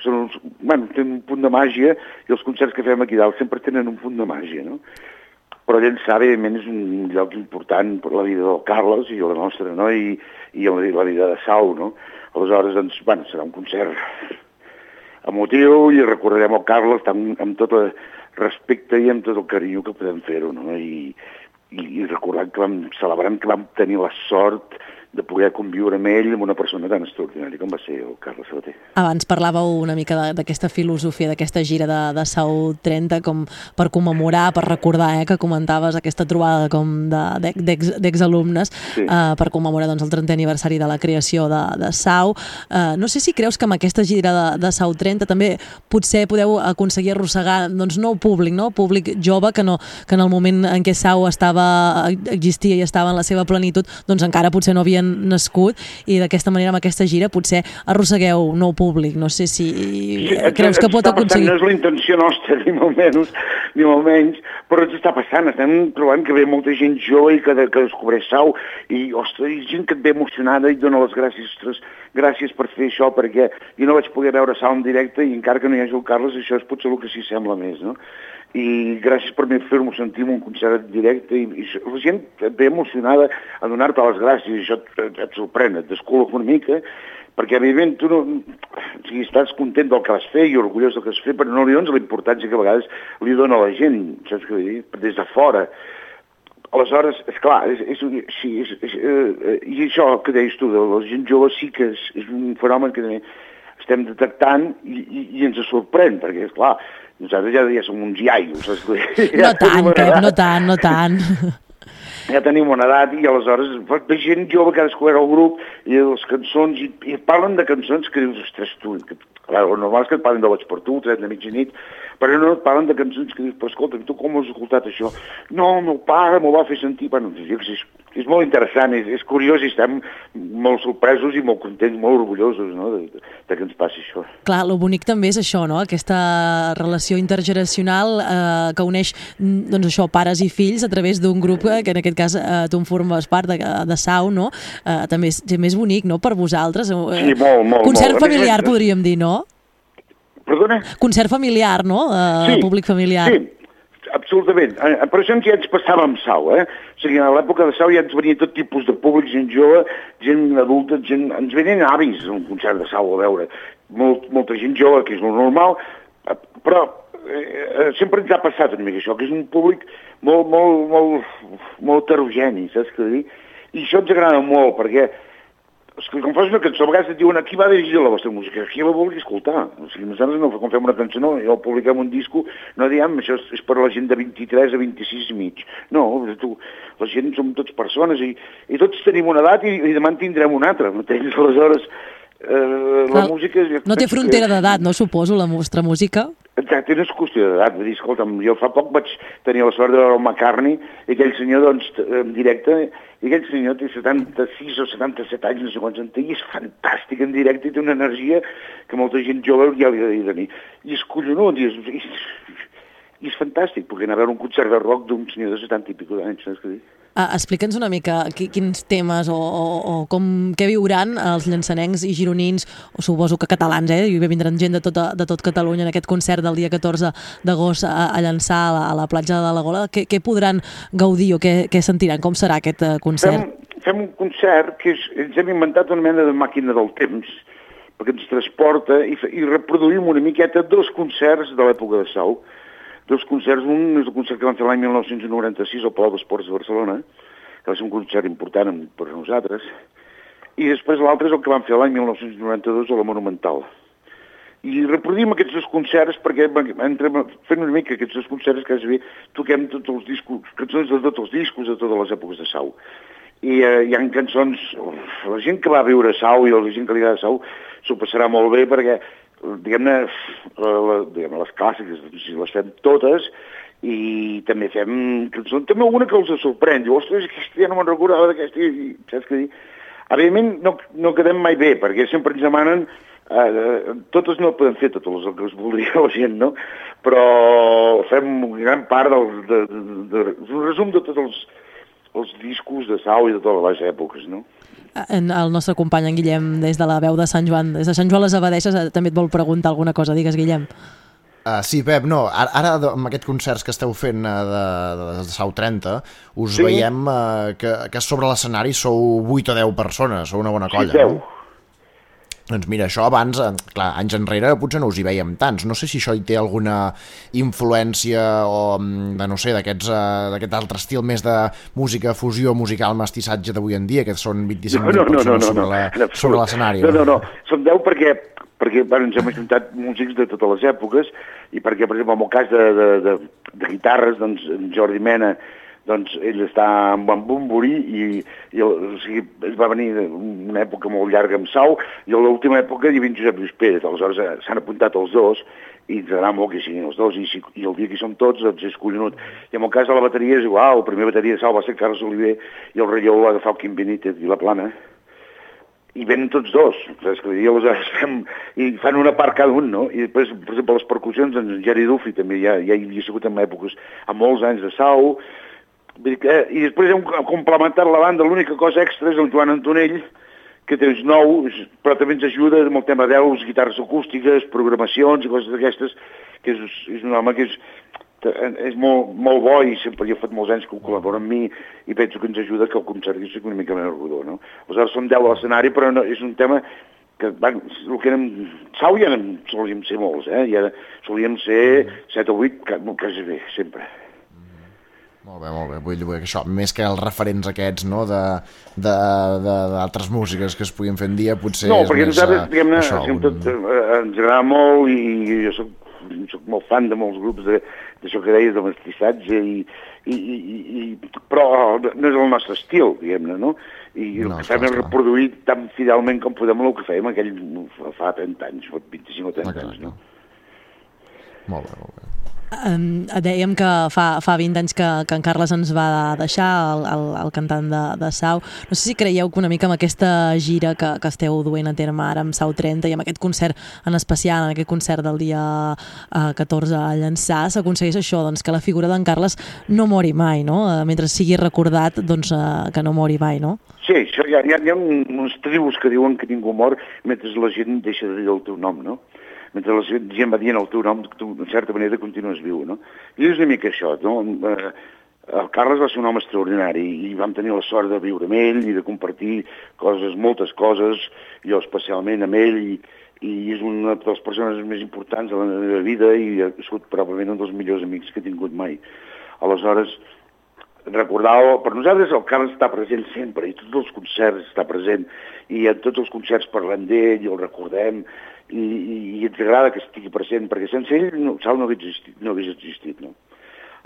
són uns, bueno, tenen un punt de màgia i els concerts que fem aquí dalt sempre tenen un punt de màgia, no? Però Llançà, evidentment, és un lloc important per la vida del Carles i la nostra, no? I, i la vida de Sau, no? Aleshores, doncs, bueno, serà un concert emotiu i recordarem el Carles amb, amb tot el respecte i amb tot el carinyo que podem fer-ho, no? I, i, i recordant que vam, celebrant que vam tenir la sort de poder conviure amb ell, amb una persona tan extraordinària com va ser el Carles Sabater. Abans parlàveu una mica d'aquesta filosofia, d'aquesta gira de, de Sau 30 com per commemorar, per recordar, eh, que comentaves aquesta trobada com de- d'ex- d'ex- d'exalumnes Sí. eh, per commemorar doncs, el 30è aniversari de la creació de, de Sau. Eh, no sé si creus que amb aquesta gira de, de Sau 30 també potser podeu aconseguir arrossegar doncs, nou públic, no? públic jove que, no, que en el moment en què Sau estava, existia i estava en la seva plenitud, doncs encara potser no havien nascut i d'aquesta manera amb aquesta gira potser arrossegueu nou públic. No sé si creus que pot passant, aconseguir... No és la intenció nostra, <laughs> ni molt menys, ni molt menys, però ens està passant. Estem trobant que ve molta gent jove i que, que descobreix Sau i, ostres, gent que et ve emocionada i dona les gràcies, ostres, gràcies per fer això, perquè jo no vaig poder veure Sau en directe i encara que no hi hagi el Carles, això és potser el que s'hi sembla més, no? I gràcies per fer-me sentir en un concert directe i, i la gent ve emocionada a donar-te les gràcies i això et, et, sorprèn, et descol·loca una mica perquè evidentment tu no, o sigui, estàs content del que vas fer i orgullós del que has fet, però no li dones la importància que a vegades li dona la gent, saps què vull dir? Des de fora. Aleshores, és clar, és, és, sí, és, és, eh, i això que deies tu, de la gent jove sí que és, és un fenomen que també estem detectant i, i, i ens sorprèn, perquè, és clar, nosaltres ja, ja som uns iaios? No Ja tenim tant, Pep, no tant, no tant. ja tenim una edat i aleshores ve gent jove que ha descobert el grup i les cançons, i, i parlen de cançons que dius, ostres, tu, que, clar, el normal és que et parlen de Vaig per tu, Tret de mitjanit, però no et parlen de cançons que dius, però escolta, tu com has escoltat això? No, el meu pare m'ho va fer sentir, bueno, és, és molt interessant, és, és curiós i estem molt sorpresos i molt contents, molt orgullosos, no?, de, de, de que ens passi això. Clar, lo bonic també és això, no? Aquesta relació intergeneracional eh, que uneix mm, doncs això, pares i fills a través d'un grup eh, que en aquest cas eh, tu en formes part de, de Sau, no? Eh, també és, també és bonic, no?, per vosaltres. Eh, Sí, molt, molt, Concert molt. Més, familiar, és- podríem dir, no? Perdona? Concert familiar, no? Eh, públic familiar. Sí, absolutament. Eh, Per això ja ens passava amb Sau, eh? O sigui, a l'època de Sau ja ens venia tot tipus de públic, gent jove, gent adulta, gent... ens venien avis a un concert de Sau a veure. Molt, molta gent jove, que és lo normal, eh, però eh, eh, sempre ens ha passat una mica això, que és un públic molt, molt, molt, molt heterogeni, saps què dir? I això ens agrada molt, perquè és que quan fas una cançó, a vegades et diuen aquí va dirigida la vostra música, aquí la vulgui escoltar. O sigui, nosaltres no, quan fem una cançó, no, jo publiquem un disco, no diem això és, és per a la gent de 23 a 26 i mig. No, tu, la gent som tots persones i, i tots tenim una edat i, i demà en tindrem una altra. M'entens? Aleshores, eh, la Clar, música... No té frontera que- d'edat, no suposo, la vostra música? Exacte, no és qüestió d'edat. Vull dir, escolta'm, jo fa poc vaig tenir la sort de veure el McCartney i aquell senyor, doncs, en directe, i aquell senyor té 76 o 77 anys, no sé quants en té, i és fantàstic en directe i té una energia que molta gent jove ja li ha de tenir. I és collonut, i és, i, i és fantàstic, perquè anar a veure un concert de rock d'un senyor de 70 i pico d'anys, saps què dir? Uh, Explica'ns una mica qui, quins temes o, o, o com, què viuran els llançanencs i gironins, o suposo que catalans, eh? Hi vindran gent de, tota, de tot Catalunya en aquest concert del dia 14 d'agost a, a llançar a la, a la platja de la Gola. Què, què podran gaudir o què, què sentiran? Com serà aquest uh, concert? Fem, fem un concert que és, ens hem inventat una mena de màquina del temps, perquè ens transporta i, i reproduïm una miqueta dos concerts de l'època de Sau. Dos concerts, un és el concert que vam fer l'any 1996 al Palau d'Esports de Barcelona, que va ser un concert important per a nosaltres, i després l'altre és el que vam fer l'any 1992 a la Monumental. I reproduïm aquests dos concerts perquè entrem fent una mica aquests dos concerts que bé toquem tots els discos, cançons de tots els discos de totes les èpoques de Sau. I eh, hi ha cançons, uf, la gent que va viure a Sau i la gent que li agrada Sau s'ho passarà molt bé perquè diguem-ne, diguem les clàssiques, les fem totes i també fem també alguna que els sorprèn, diu, ostres, aquesta ja no me'n recordava d'aquesta, i, saps què dir? Evidentment no, no quedem mai bé, perquè sempre ens demanen eh, totes no podem fer totes les que es voldria la gent, no? Però fem gran part del, de, de, de, de, un resum de tots els, els discos de Sau i de totes les èpoques, no? En el nostre company, en Guillem, des de la veu de Sant Joan, des de Sant Joan les Abadeixes, eh, també et vol preguntar alguna cosa. Digues, Guillem. Uh, sí, Pep, no, ara, ara amb aquests concerts que esteu fent uh, de, de, de Sau 30, us Sí. veiem uh, que, que sobre l'escenari sou 8 o 10 persones, sou una bona Sí, colla, deu. no? Doncs mira, això abans, eh, clar, anys enrere potser no us hi veiem tants. No sé si això hi té alguna influència o mm, de, no sé, uh, d'aquest altre estil més de música, fusió musical, mestissatge d'avui en dia, que són 25 no, no, no, persones no, sobre no, absolut. sobre l'escenari. No, no, no, som 10 perquè, perquè bueno, ens hem ajuntat músics de totes les èpoques i perquè, per exemple, en el cas de, de, de, de guitarres, doncs, en Jordi Mena, doncs ell està en Bumburi i, i el, o sigui, ell va venir una època molt llarga amb Sau i a l'última època hi havia Josep Lluís Pérez, aleshores eh, s'han apuntat els dos i ens agrada molt que siguin els dos i, si, i el dia que som tots doncs és collonut. I en el cas de la bateria és igual, el primer bateria de Sau va ser Carles Oliver i el relleu va agafar el Quim Benítez i la plana i venen tots dos, saps vull dir? Aleshores fem, i fan una part cada un, no? I després, per exemple, les percussions, en Geri Dufi també ja, ja hi havia sigut en èpoques, a molts anys de Sau, Vull dir que, i després hem complementat la banda, l'única cosa extra és el Joan Antonell, que té uns nous, però també ens ajuda amb el tema d'eus, guitarres acústiques, programacions i coses d'aquestes, que és, és un home que és, és molt, molt bo i sempre jo he fet molts anys que ho col·labora amb mi i penso que ens ajuda que el concert sigui una mica més rodó, no? Aleshores som 10 a l'escenari, però no, és un tema que van, el que érem, Sau ja solíem ser molts, eh? Ja solíem ser 7 o 8, ca- quasi bé, sempre. Molt bé, molt bé. Vull dir que això, més que els referents aquests, no?, de de- de- d'altres músiques que es puguin fer en dia, potser no, és perquè més... nosaltres, eh, diguem-ne, un- tot, eh, ens agrada molt i jo soc, soc molt fan de molts grups de- d'això que deies, de mestissatge, i, i, i, i, però no és el nostre estil, diguem-ne, no? I el No, que fem és reproduir tan fidelment com podem el que fèiem aquell fa- fa 30 anys, fa 25 o 30 anys, no? Molt bé, molt bé. Um, dèiem que fa, fa 20 anys que, que en Carles ens va deixar, el, el, el cantant de, de Sau. No sé si creieu que una mica amb aquesta gira que, que esteu duent a terme ara amb Sau 30 i amb aquest concert en especial, en aquest concert del dia eh, 14 a Llançà, s'aconsegueix això, doncs, que la figura d'en Carles no mori mai, no? Eh, mentre sigui recordat, doncs, eh, que no mori mai, no? Sí, això hi ha, hi ha, hi ha un- uns tribus que diuen que ningú mor mentre la gent deixa de dir el teu nom, no? Mentre la gent va dient el teu nom, tu, en certa manera, continues viu, no? I és una mica això, no? Eh, el Carles va ser un home extraordinari i vam tenir la sort de viure amb ell i de compartir coses, moltes coses, jo especialment amb ell, i, i és una de les persones més importants de la meva vida i ha sigut probablement un dels millors amics que he tingut mai. Aleshores, recordar, per nosaltres el Carles està present sempre, i tots els concerts està present, i en tots els concerts parlem d'ell, i el recordem, i, i, i ens agrada que estigui present, perquè sense ell no, Sal no hagués existit, no hagués existit no?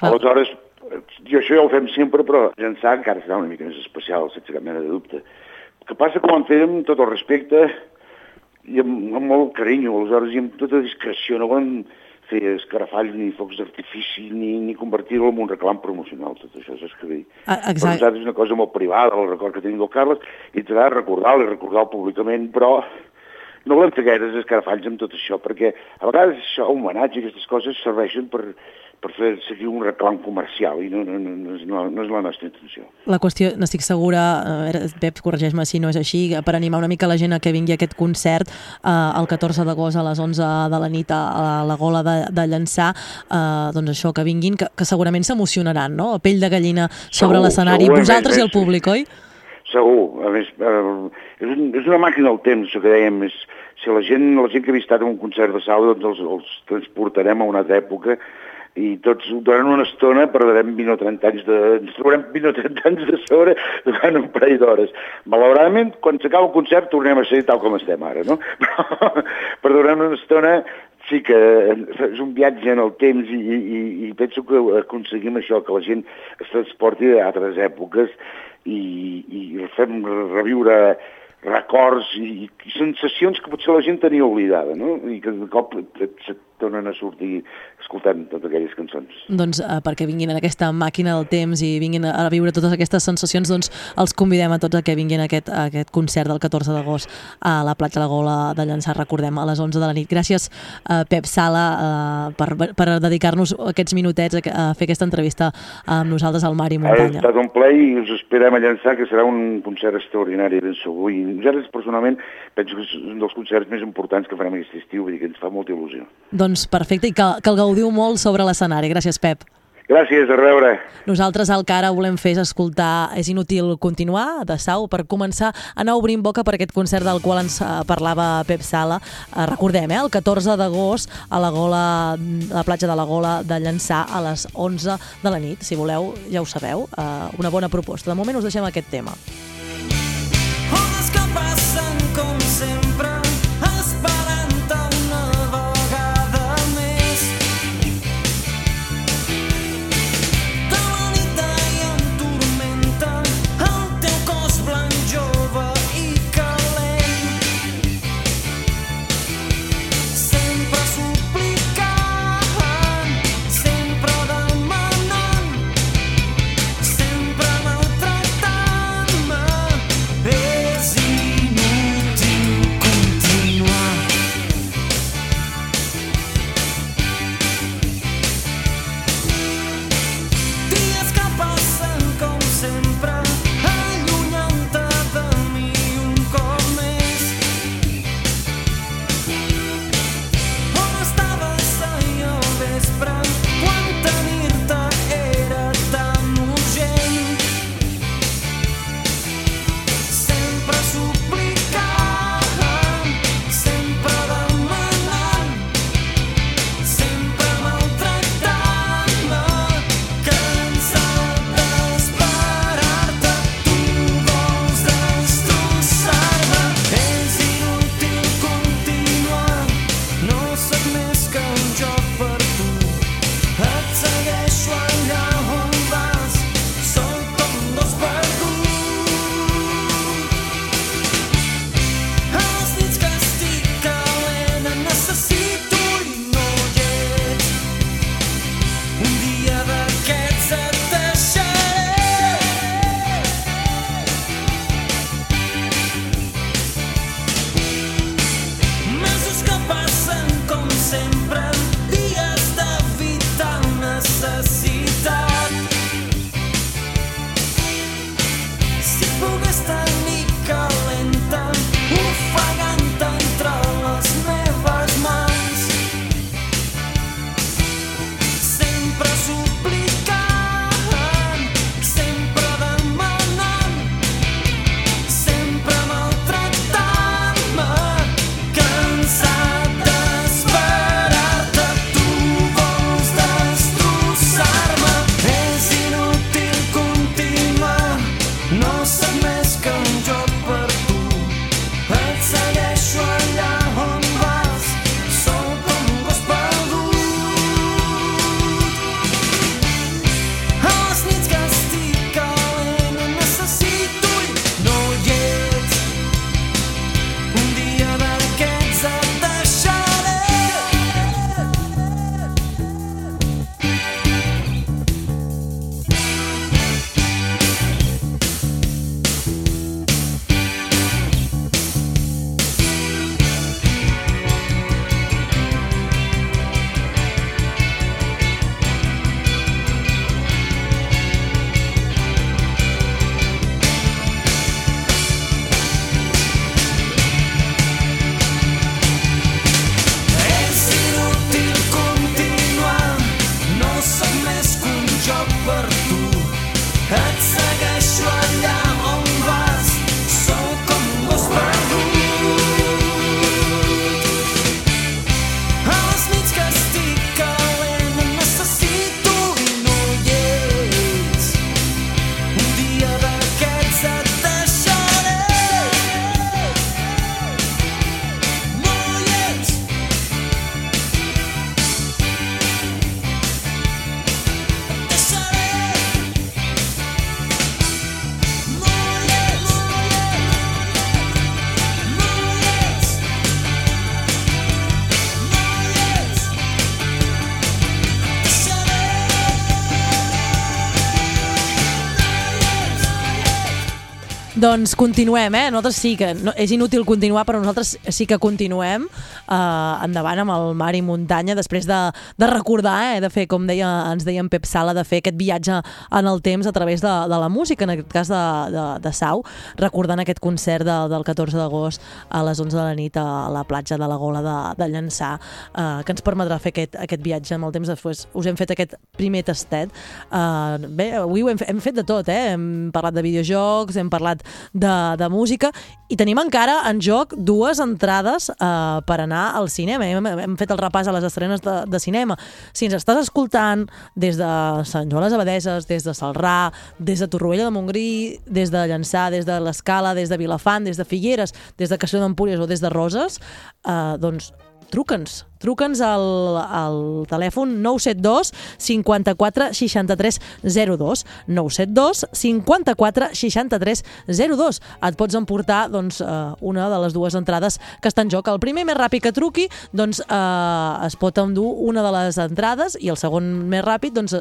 Aleshores, jo això ja ho fem sempre, però llançar encara serà una mica més especial, sense cap mena de dubte. El que passa que ho fet amb tot el respecte i amb, amb molt carinyo, aleshores, i amb tota discreció, no van fer escarafalls ni focs d'artifici ni, ni convertir-ho en un reclam promocional, tot això, saps què dir? Ah, Per exacte. nosaltres és una cosa molt privada, el record que tenim del Carles, i ens agrada recordar-lo i recordar-lo públicament, però no volem fer gaires escarafalls amb tot això, perquè a vegades això, homenatge, aquestes coses serveixen per, per fer seguir un reclam comercial i no, no, no, no, és, no, no és la nostra intenció. La qüestió, n'estic segura, eh, Pep, corregeix-me si no és així, per animar una mica la gent a que vingui a aquest concert eh, el 14 d'agost a les 11 de la nit a, a la gola de, de Llançà, eh, doncs això, que vinguin, que, que segurament s'emocionaran, no? Pell de gallina sobre l'escenari, a vosaltres i el públic, oi? Segur, a més, eh, és, un, és una màquina del temps, això que dèiem, és, si la gent, la gent que ha visitat un concert de Sau, doncs els, els transportarem a una altra època i tots durant una estona perdrem 20 o 30 anys de... ens trobarem 20 o 30 anys de sobre durant un parell d'hores. Malauradament, quan s'acaba el concert tornem a ser tal com estem ara, no? <laughs> Però, durant una estona sí que és un viatge en el temps i, i, i penso que aconseguim això, que la gent es transporti a altres èpoques i, i fem reviure records i, i sensacions que potser la gent tenia oblidada, no? I que de cop et, et, tornen a sortir escoltant totes aquelles cançons. Doncs eh, perquè vinguin en aquesta màquina del temps i vinguin a, viure totes aquestes sensacions, doncs els convidem a tots a que vinguin a aquest, a aquest concert del 14 d'agost a la platja de Gola de Llançà, recordem, a les 11 de la nit. Gràcies, eh, Pep Sala, eh, per, per dedicar-nos aquests minutets a, a fer aquesta entrevista amb nosaltres al Mar i Ha Muntanya. estat un ple i us esperem a llançar, que serà un concert extraordinari, ben segur. I nosaltres, personalment, penso que és un dels concerts més importants que farem aquest estiu, vull dir que ens fa molta il·lusió. Doncs perfecte, i que, que el gaudiu molt sobre l'escenari. Gràcies, Pep. Gràcies, a reveure. Nosaltres el que ara volem fer és escoltar És inútil continuar, de Sau, per començar a anar obrint boca per aquest concert del qual ens eh, parlava Pep Sala. Eh, recordem, eh, el 14 d'agost a la gola, a la platja de la Gola de Llançà a les 11 de la nit. Si voleu, ja ho sabeu, eh, una bona proposta. De moment us deixem aquest tema. Hores Doncs continuem, eh? Nosaltres sí que... No, és inútil continuar, però nosaltres sí que continuem eh, endavant amb el mar i muntanya, després de, de recordar, eh? De fer, com deia, ens deia en Pep Sala, de fer aquest viatge en el temps a través de, de la música, en aquest cas de, de, de Sau, recordant aquest concert de, del 14 d'agost a les 11 de la nit a la platja de la Gola de, de Llançà, eh, que ens permetrà fer aquest, aquest viatge amb el temps. Després us hem fet aquest primer tastet. Eh, bé, avui ho hem, hem fet de tot, eh? Hem parlat de videojocs, hem parlat de, de música i tenim encara en joc dues entrades eh, per anar al cinema. Hem, hem fet el repàs a les estrenes de, de cinema. Si ens estàs escoltant des de Sant Joan les Abadeses, des de Salrà, des de Torroella de Montgrí, des de Llançà, des de l'Escala, des de Vilafant, des de Figueres, des de Castelló d'Empúries o des de Roses, eh, doncs truca'ns, truca'ns al, al telèfon 972 54 63 02 972 54 63 02 et pots emportar doncs, eh, una de les dues entrades que està en joc. El primer més ràpid que truqui doncs, eh, es pot endur una de les entrades i el segon més ràpid doncs,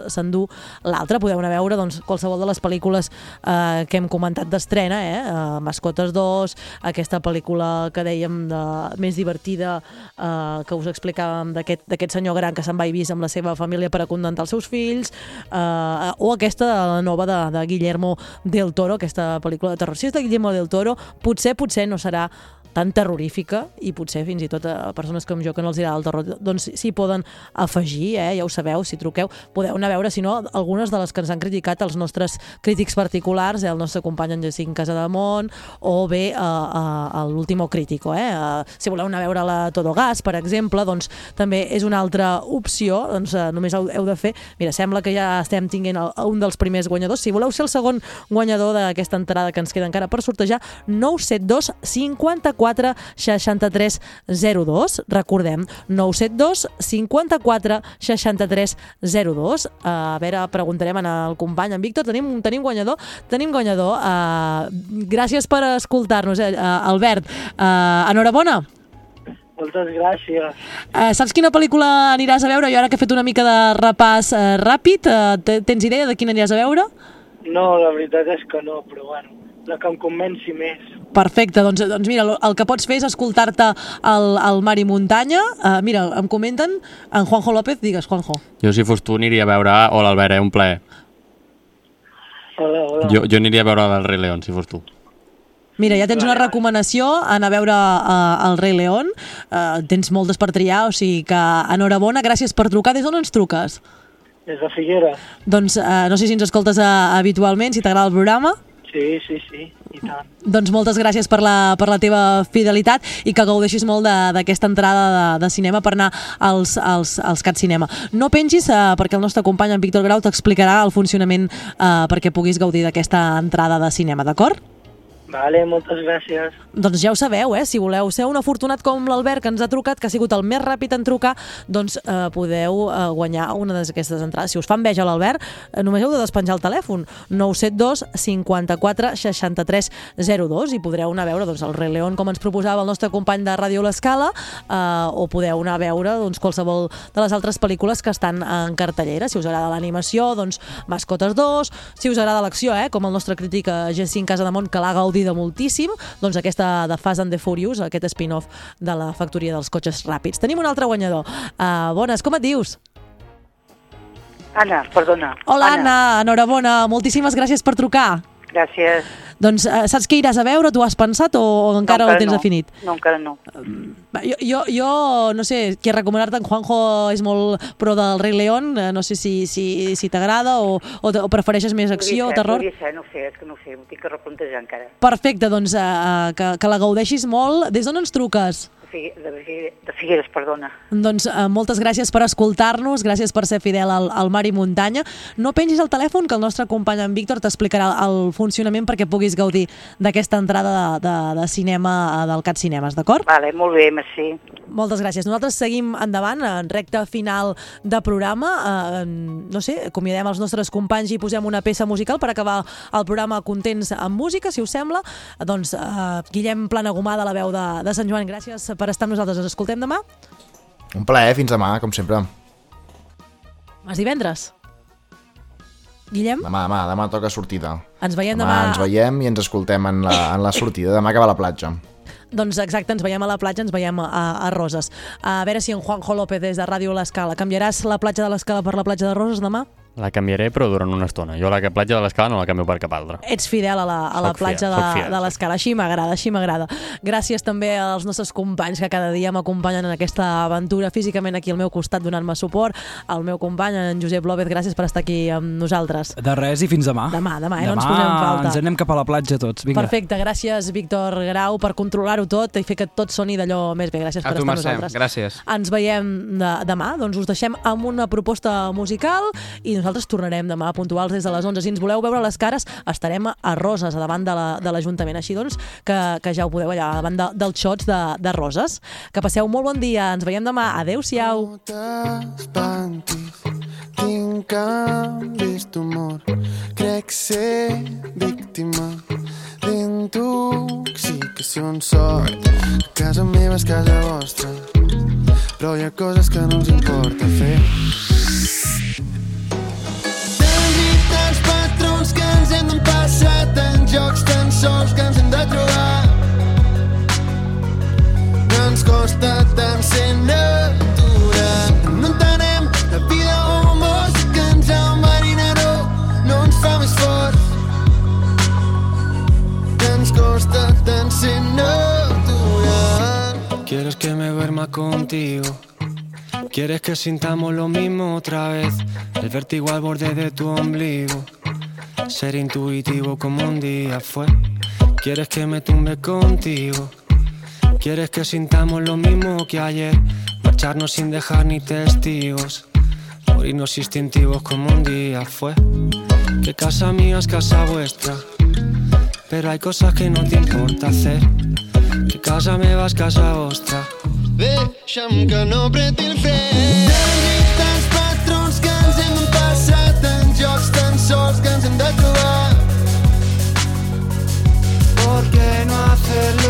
l'altra. Podeu anar a veure doncs, qualsevol de les pel·lícules eh, que hem comentat d'estrena, eh? eh, Mascotes 2, aquesta pel·lícula que dèiem de, més divertida eh, que us explicàvem d'aquest senyor gran que se'n va i vist amb la seva família per acontentar els seus fills, eh, o aquesta la nova de, de Guillermo del Toro, aquesta pel·lícula de terror. Si és de Guillermo del Toro, potser, potser no serà tan terrorífica i potser fins i tot a persones com jo que no els agrada el terror doncs s'hi poden afegir, eh? ja ho sabeu, si truqueu podeu anar a veure, si no, algunes de les que ens han criticat els nostres crítics particulars, eh? el nostre company en Jacint Casademont o bé eh, eh, l'Último Crítico. Eh? Eh, si voleu anar a veure la Todo Gas, per exemple, doncs també és una altra opció, doncs eh, només heu, heu de fer, mira, sembla que ja estem tinguent el, un dels primers guanyadors, si voleu ser el segon guanyador d'aquesta entrada que ens queda encara per sortejar, 972 54 63 02. Recordem, 972 54 63 02. Uh, a veure, preguntarem al company, en Víctor, tenim, tenim guanyador? Tenim guanyador. Uh, gràcies per escoltar-nos, eh? uh, Albert. Uh, enhorabona. Moltes gràcies. Uh, saps quina pel·lícula aniràs a veure? Jo ara que he fet una mica de repàs uh, ràpid, uh, tens idea de quina aniràs a veure? No, la veritat és que no, però bueno, la que em convenci més. Perfecte, doncs, doncs mira, el que pots fer és escoltar-te al, al Mar i Muntanya. Uh, mira, em comenten, en Juanjo López, digues, Juanjo. Jo, si fos tu, aniria a veure... Hola, Albert, eh? un plaer. Hola, hola. Jo, jo aniria a veure el Rei León, si fos tu. Mira, ja tens una recomanació, anar a veure uh, el Rei León. Uh, tens moltes per triar, o sigui que enhorabona, gràcies per trucar. Des d'on ens truques? Des de Figueres. Doncs uh, no sé si ens escoltes uh, habitualment, si t'agrada el programa. Sí, sí, sí, i tant. Doncs moltes gràcies per la, per la teva fidelitat i que gaudeixis molt d'aquesta entrada de, de cinema per anar als, als, als Cat Cinema. No pengis uh, perquè el nostre company en Víctor Grau t'explicarà el funcionament uh, perquè puguis gaudir d'aquesta entrada de cinema, d'acord? Vale, moltes gràcies. Doncs ja ho sabeu, eh? Si voleu ser un afortunat com l'Albert, que ens ha trucat, que ha sigut el més ràpid en trucar, doncs eh, podeu eh, guanyar una d'aquestes entrades. Si us fa enveja l'Albert, eh, només heu de despenjar el telèfon 972 54 63 02 i podreu anar a veure doncs, el Rei León, com ens proposava el nostre company de Ràdio L'Escala, eh, o podeu anar a veure doncs, qualsevol de les altres pel·lícules que estan en cartellera. Si us agrada l'animació, doncs Mascotes 2, si us agrada l'acció, eh, com el nostre crític eh, Jacint Casademont, que l'ha gaudit de moltíssim, doncs aquesta de Fast and the Furious, aquest spin-off de la factoria dels cotxes ràpids. Tenim un altre guanyador. Uh, bones, com et dius? Anna, perdona. Hola, Anna. Anna, enhorabona. Moltíssimes gràcies per trucar. Gràcies. Doncs uh, saps què iràs a veure? Tu has pensat o, o encara, no, encara ho tens no. definit? No, encara no. Va, Jo, jo, jo no sé, què recomanar-te, en Juanjo és molt pro del Rei León, eh, no sé si, si, si t'agrada o, o, o prefereixes més acció o ser, terror. Podria ser, no ho sé, és que no ho sé, m'ho tinc que replantejar encara. Perfecte, doncs uh, que, que la gaudeixis molt. Des d'on ens truques? De De, Figue- de Figueres, perdona. Doncs uh, moltes gràcies per escoltar-nos, gràcies per ser fidel al, al Mar i Muntanya. No pengis el telèfon, que el nostre company en Víctor t'explicarà el funcionament perquè puguis gaudir d'aquesta entrada de, de, de cinema eh, del Cat Cinemes, d'acord? Vale, molt bé, merci. Moltes gràcies. Nosaltres seguim endavant en recta final de programa. Eh, no sé, acomiadem els nostres companys i posem una peça musical per acabar el programa contents amb música, si us sembla. Doncs eh, Guillem Planagumà de la veu de, de Sant Joan, gràcies per estar amb nosaltres. Ens escoltem demà? Un plaer, fins demà, com sempre. És divendres. Guillem? Demà, demà, demà toca sortida. Ens veiem Demà demà. ens veiem i ens escoltem en la, en la sortida. Demà que va a la platja. Doncs exacte, ens veiem a la platja, ens veiem a, a Roses. A veure si en Juanjo López des de Ràdio L'Escala canviaràs la platja de l'Escala per la platja de Roses demà? La canviaré, però durant una estona. Jo la platja de l'escala no la canvio per cap altra. Ets fidel a la, a la Soc platja fiel, de, fiel, de l'Escala. Així m'agrada, així m'agrada. Gràcies també als nostres companys que cada dia m'acompanyen en aquesta aventura físicament aquí al meu costat donant-me suport. Al meu company, en Josep López, gràcies per estar aquí amb nosaltres. De res i fins demà. Demà, demà, eh? no ens posem falta. ens anem cap a la platja tots. Vinga. Perfecte, gràcies Víctor Grau per controlar-ho tot i fer que tot soni d'allò més bé. Gràcies A per tu, estar amb Mercè, nosaltres. gràcies. Ens veiem de, demà, doncs us deixem amb una proposta musical i nosaltres tornarem demà puntuals des de les 11. Si ens voleu veure les cares, estarem a Roses, a davant de la- l'Ajuntament. Així doncs, que, que ja ho podeu allà, a davant de, dels xots de, de Roses. Que passeu molt bon dia, ens veiem demà. Adéu-siau. t'espantis, tinc canvis d'humor. Crec ser víctima d'intoxicació en sort. Casa meva és casa vostra, però hi ha coses que no ens importa fer. Tants patrons que ens hem d'empassar, tants jocs tan sols que ens hem de trobar. No ens costa tant ser natural. No entenem la vida o mort que ens enverinaró, no ens fa més forts. Que ens costa tant ser natural. Quieres que me duerma contigo. Quieres que sintamos lo mismo otra vez. El vértigo al borde de tu ombligo. Ser intuitivo como un día fue. Quieres que me tumbe contigo. Quieres que sintamos lo mismo que ayer. Marcharnos sin dejar ni testigos. Morirnos instintivos como un día fue. Que casa mía es casa vuestra. Pero hay cosas que no te importa hacer. Que casa meva és casa vostra. Deixa'm que no apreti el fre. Derric tants patrons que ens hem passat en jocs tan sols que ens hem de trobar. ¿Por què no hacerlo?